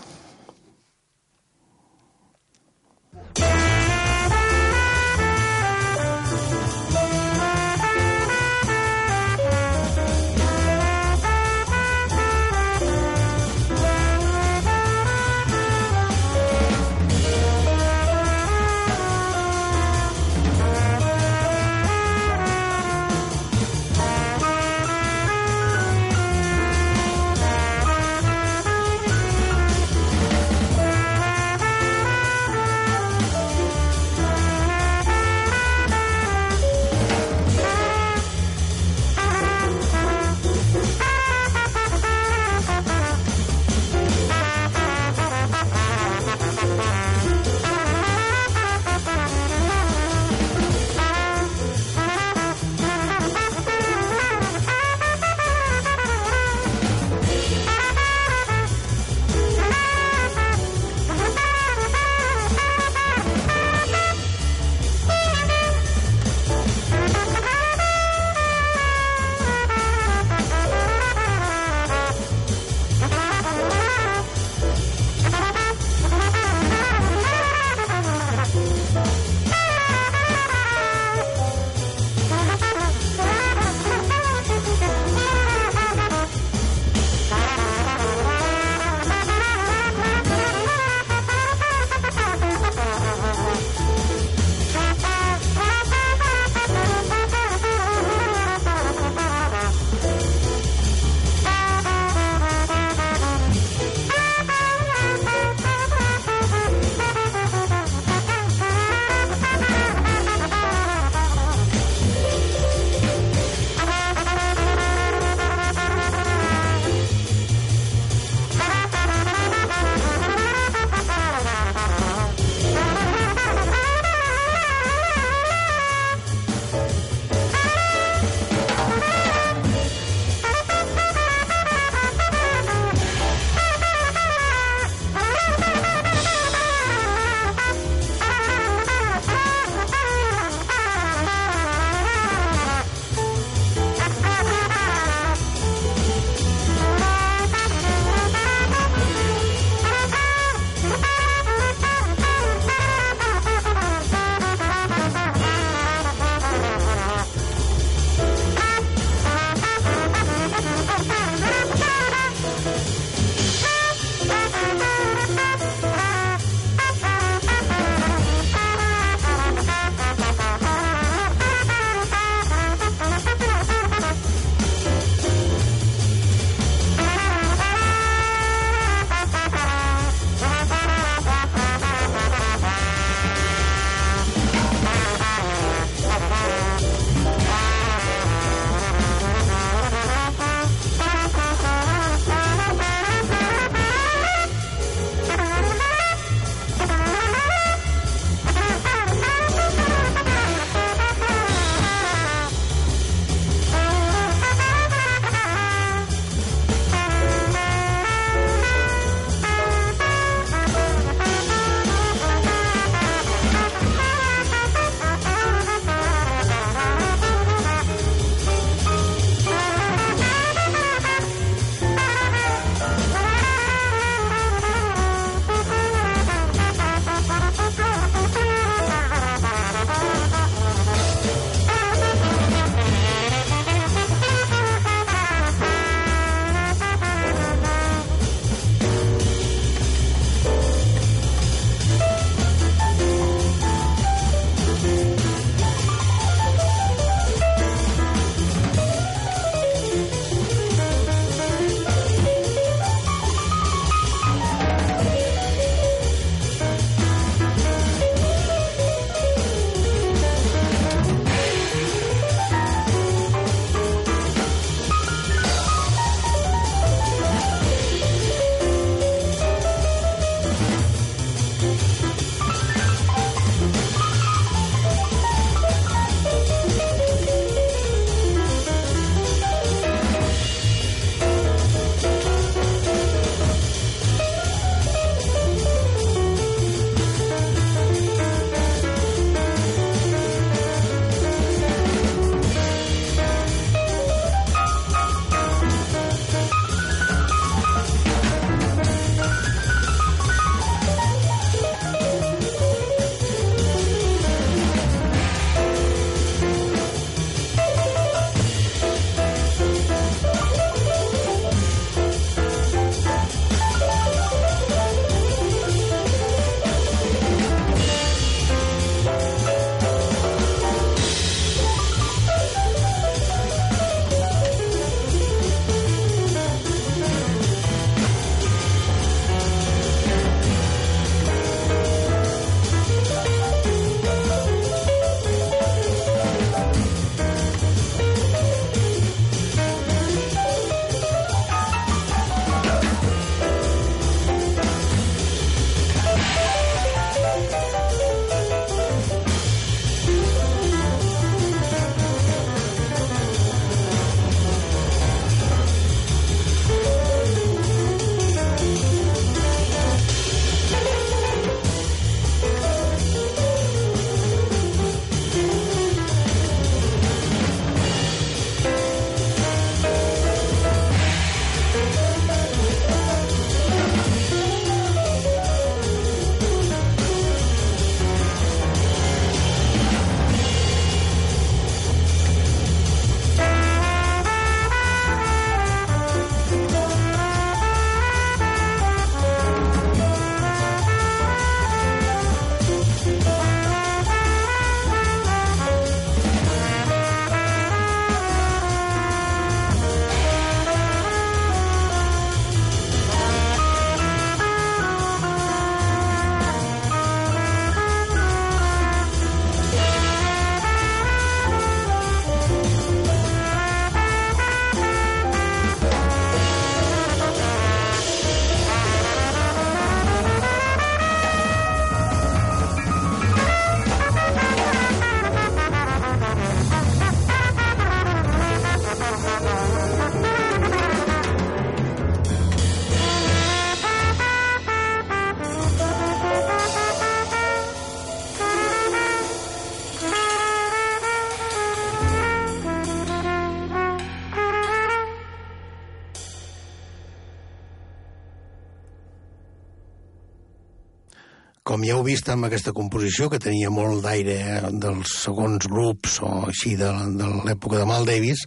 Ja heu vist amb aquesta composició, que tenia molt d'aire eh, dels segons grups o així de, de l'època de Mal Davis,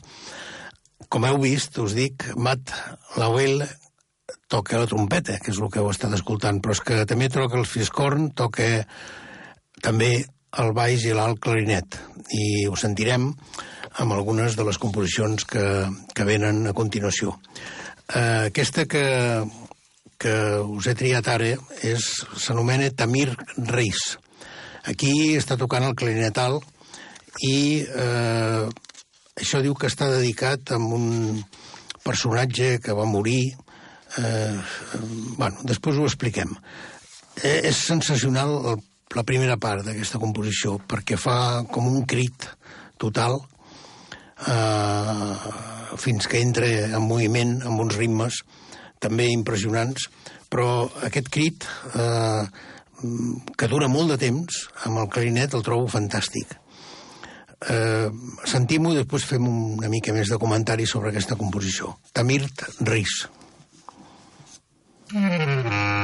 com heu vist, us dic, Matt Lowell toca la trompeta, que és el que heu estat escoltant, però és que també toca el fiscorn, toca també el baix i l'alt clarinet, i ho sentirem amb algunes de les composicions que, que venen a continuació. Eh, aquesta que, que us he triat ara s'anomena Tamir Reis. Aquí està tocant el clarinetal i eh, això diu que està dedicat a un personatge que va morir. Eh, bueno, després ho expliquem. Eh, és sensacional el, la primera part d'aquesta composició perquè fa com un crit total eh, fins que entra en moviment amb uns ritmes també impressionants, però aquest crit, eh, que dura molt de temps, amb el clarinet el trobo fantàstic. Eh, Sentim-ho i després fem una mica més de comentari sobre aquesta composició. Tamirt Ris. Eh, aquesta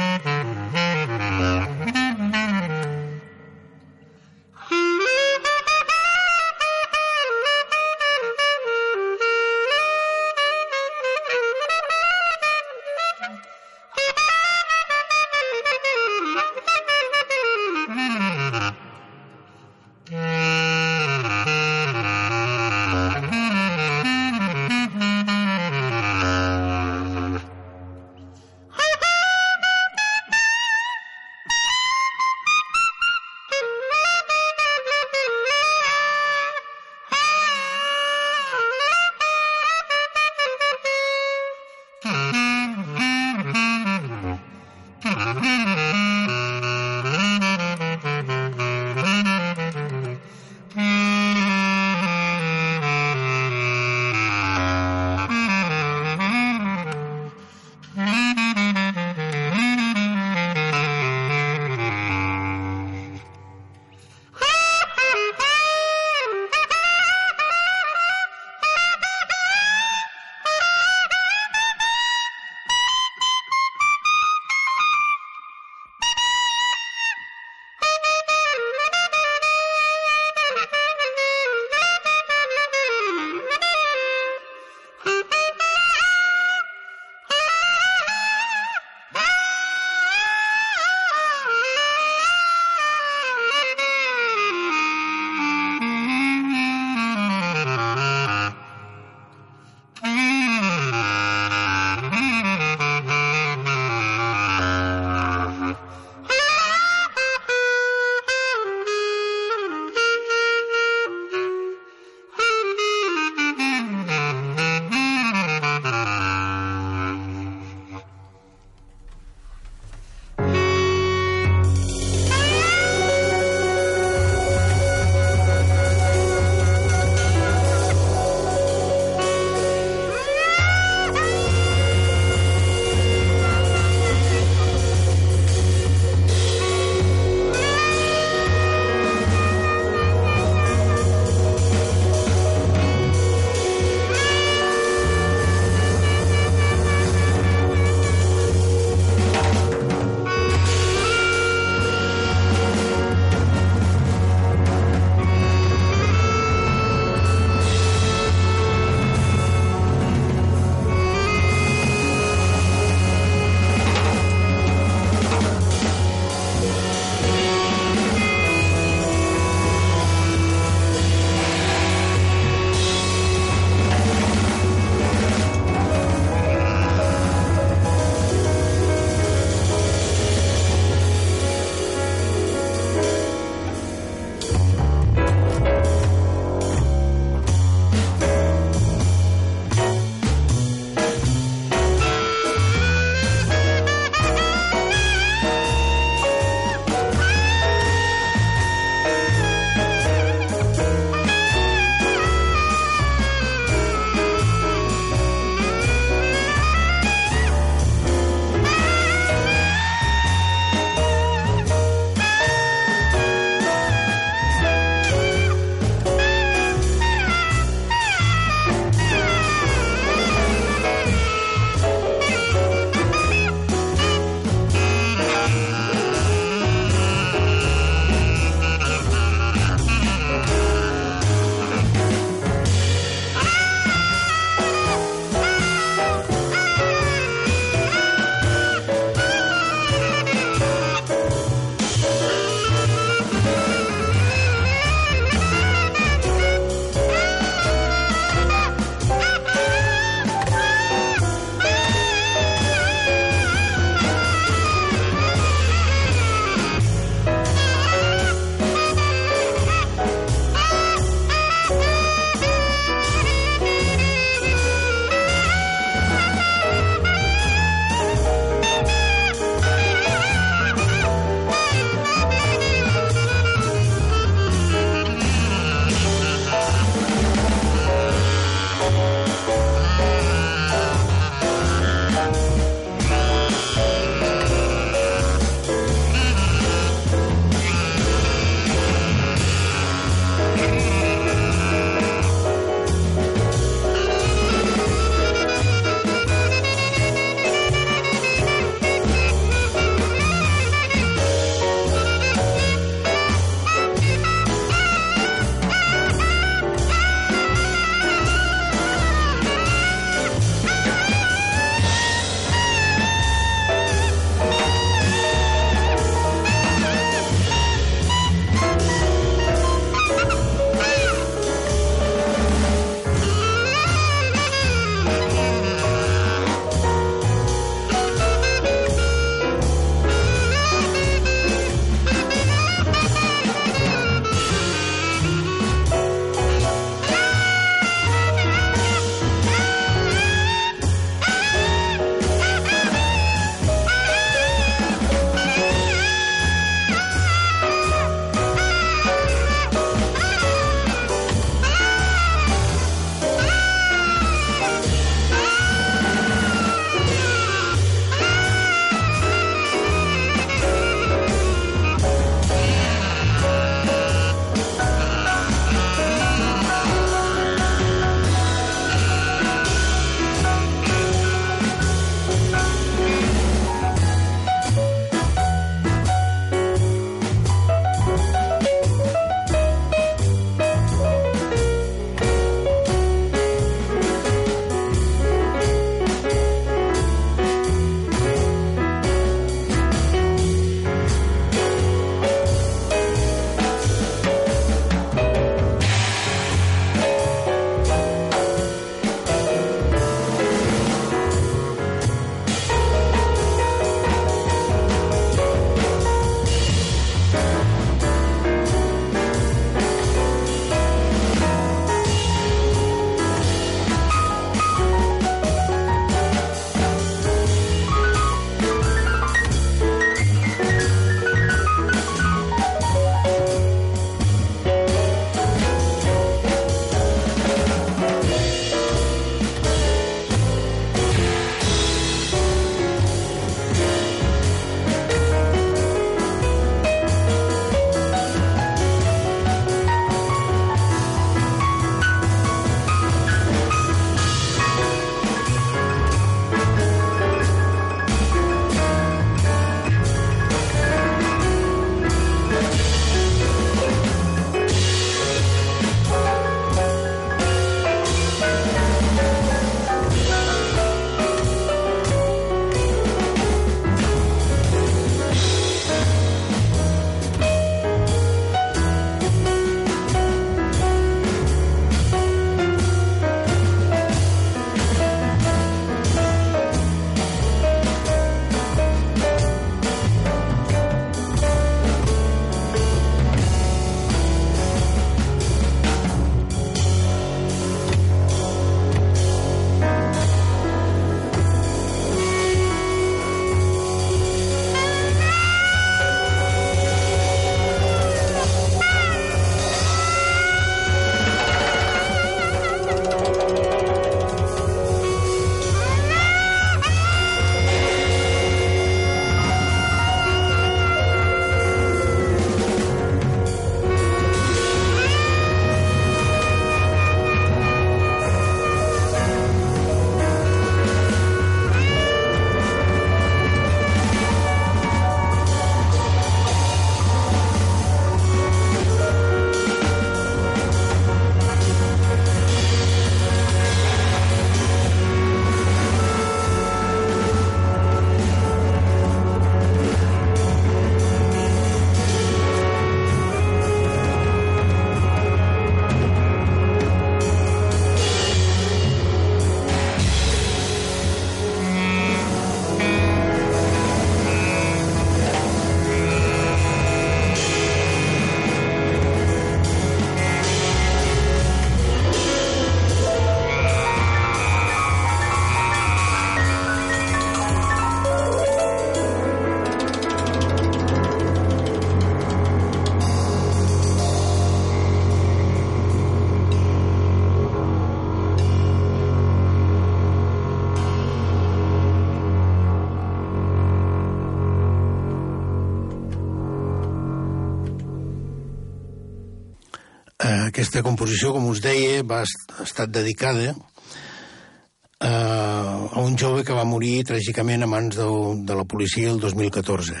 composició, com us deia, va ha estat dedicada eh, a un jove que va morir tràgicament a mans de, de la policia el 2014.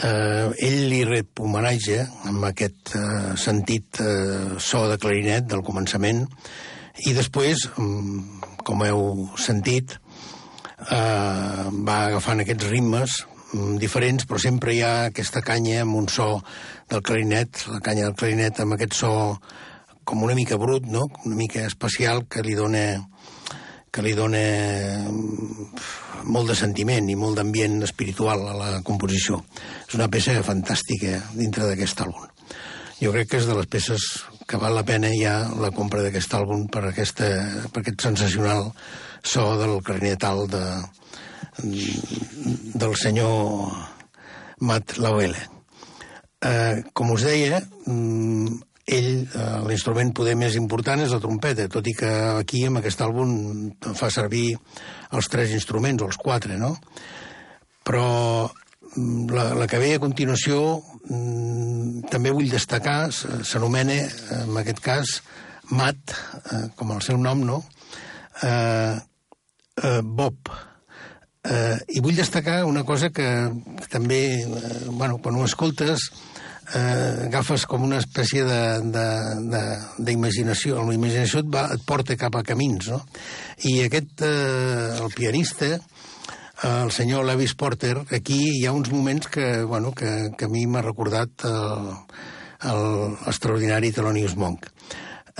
Eh, ell li rep homenatge amb aquest eh, sentit eh, so de clarinet del començament i després, mm, com heu sentit, eh, va agafant aquests ritmes mm, diferents, però sempre hi ha aquesta canya amb un so del clarinet, la canya del clarinet amb aquest so com una mica brut, no? una mica especial que li dona que li dona mm, molt de sentiment i molt d'ambient espiritual a la composició. És una peça fantàstica dintre d'aquest àlbum. Jo crec que és de les peces que val la pena ja la compra d'aquest àlbum per, aquesta, per aquest sensacional so del clarinetal de, mm, del senyor Matt Lauele. Eh, com us deia, mm, ell, eh, l'instrument poder més important és la trompeta, tot i que aquí, amb aquest àlbum, fa servir els tres instruments, o els quatre, no? Però mm, la, la que ve a continuació mm, també vull destacar, s'anomena, en aquest cas, Matt, eh, com el seu nom, no? Eh, eh, Bob. Eh, I vull destacar una cosa que també, eh, bueno, quan ho escoltes, eh, agafes com una espècie d'imaginació. La imaginació et, va, et porta cap a camins, no? I aquest, eh, el pianista, el senyor Lewis Porter, aquí hi ha uns moments que, bueno, que, que a mi m'ha recordat l'extraordinari Thelonious Monk.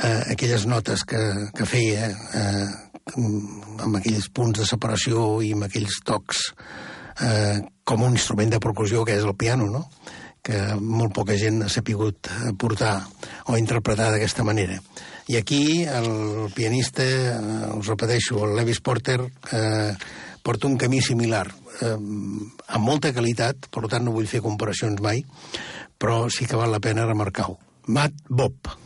Eh, aquelles notes que, que feia eh, amb aquells punts de separació i amb aquells tocs eh, com un instrument de percussió que és el piano, no? Que molt poca gent ha sapigut portar o interpretar d'aquesta manera. I aquí el pianista, eh, us repeteixo, el Lewis Porter, eh, porta un camí similar, eh, amb molta qualitat, per tant no vull fer comparacions mai, però sí que val la pena remarcar-ho. Matt Bob.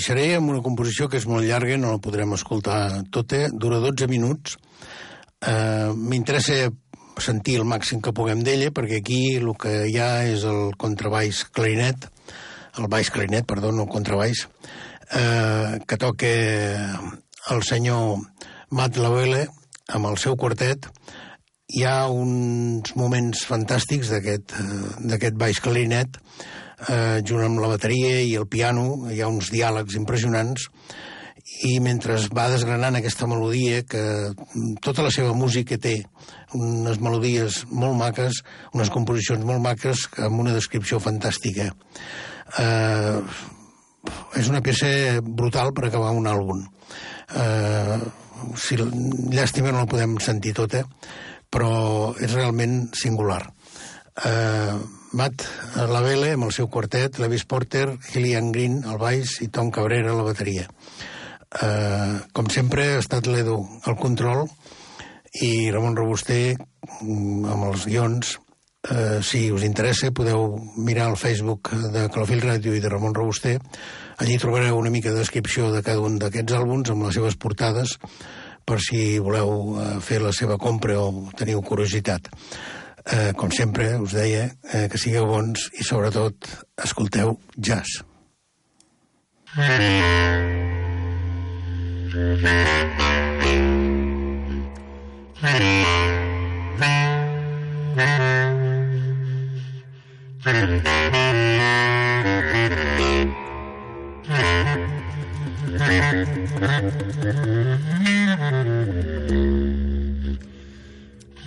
Deixaré amb una composició que és molt llarga, no la podrem escoltar tota, dura 12 minuts. Eh, M'interessa sentir el màxim que puguem d'ella, perquè aquí el que hi ha és el contrabaix clarinet, el baix clarinet, perdó, no el contrabaix, eh, que toca el senyor Matt Lavelle amb el seu quartet. Hi ha uns moments fantàstics d'aquest eh, baix clarinet, eh, junt amb la bateria i el piano, hi ha uns diàlegs impressionants, i mentre va desgranant aquesta melodia, que tota la seva música té unes melodies molt maques, unes composicions molt maques, amb una descripció fantàstica. Eh, és una peça brutal per acabar un àlbum. Eh, si, llàstima no la podem sentir tota, però és realment singular. Eh, Matt Lavelle amb el seu quartet, Levis Porter, Gillian Green al baix i Tom Cabrera a la bateria. Eh, com sempre ha estat l'Edu al control i Ramon Robuster mm, amb els guions. Eh, si us interessa podeu mirar el Facebook de Calafil Ràdio i de Ramon Robuster. Allí trobareu una mica de descripció de cada un d'aquests àlbums amb les seves portades per si voleu eh, fer la seva compra o teniu curiositat eh, com sempre, us deia, eh, que sigueu bons i, sobretot, escolteu jazz. Thank you.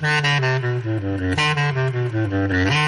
Thank you.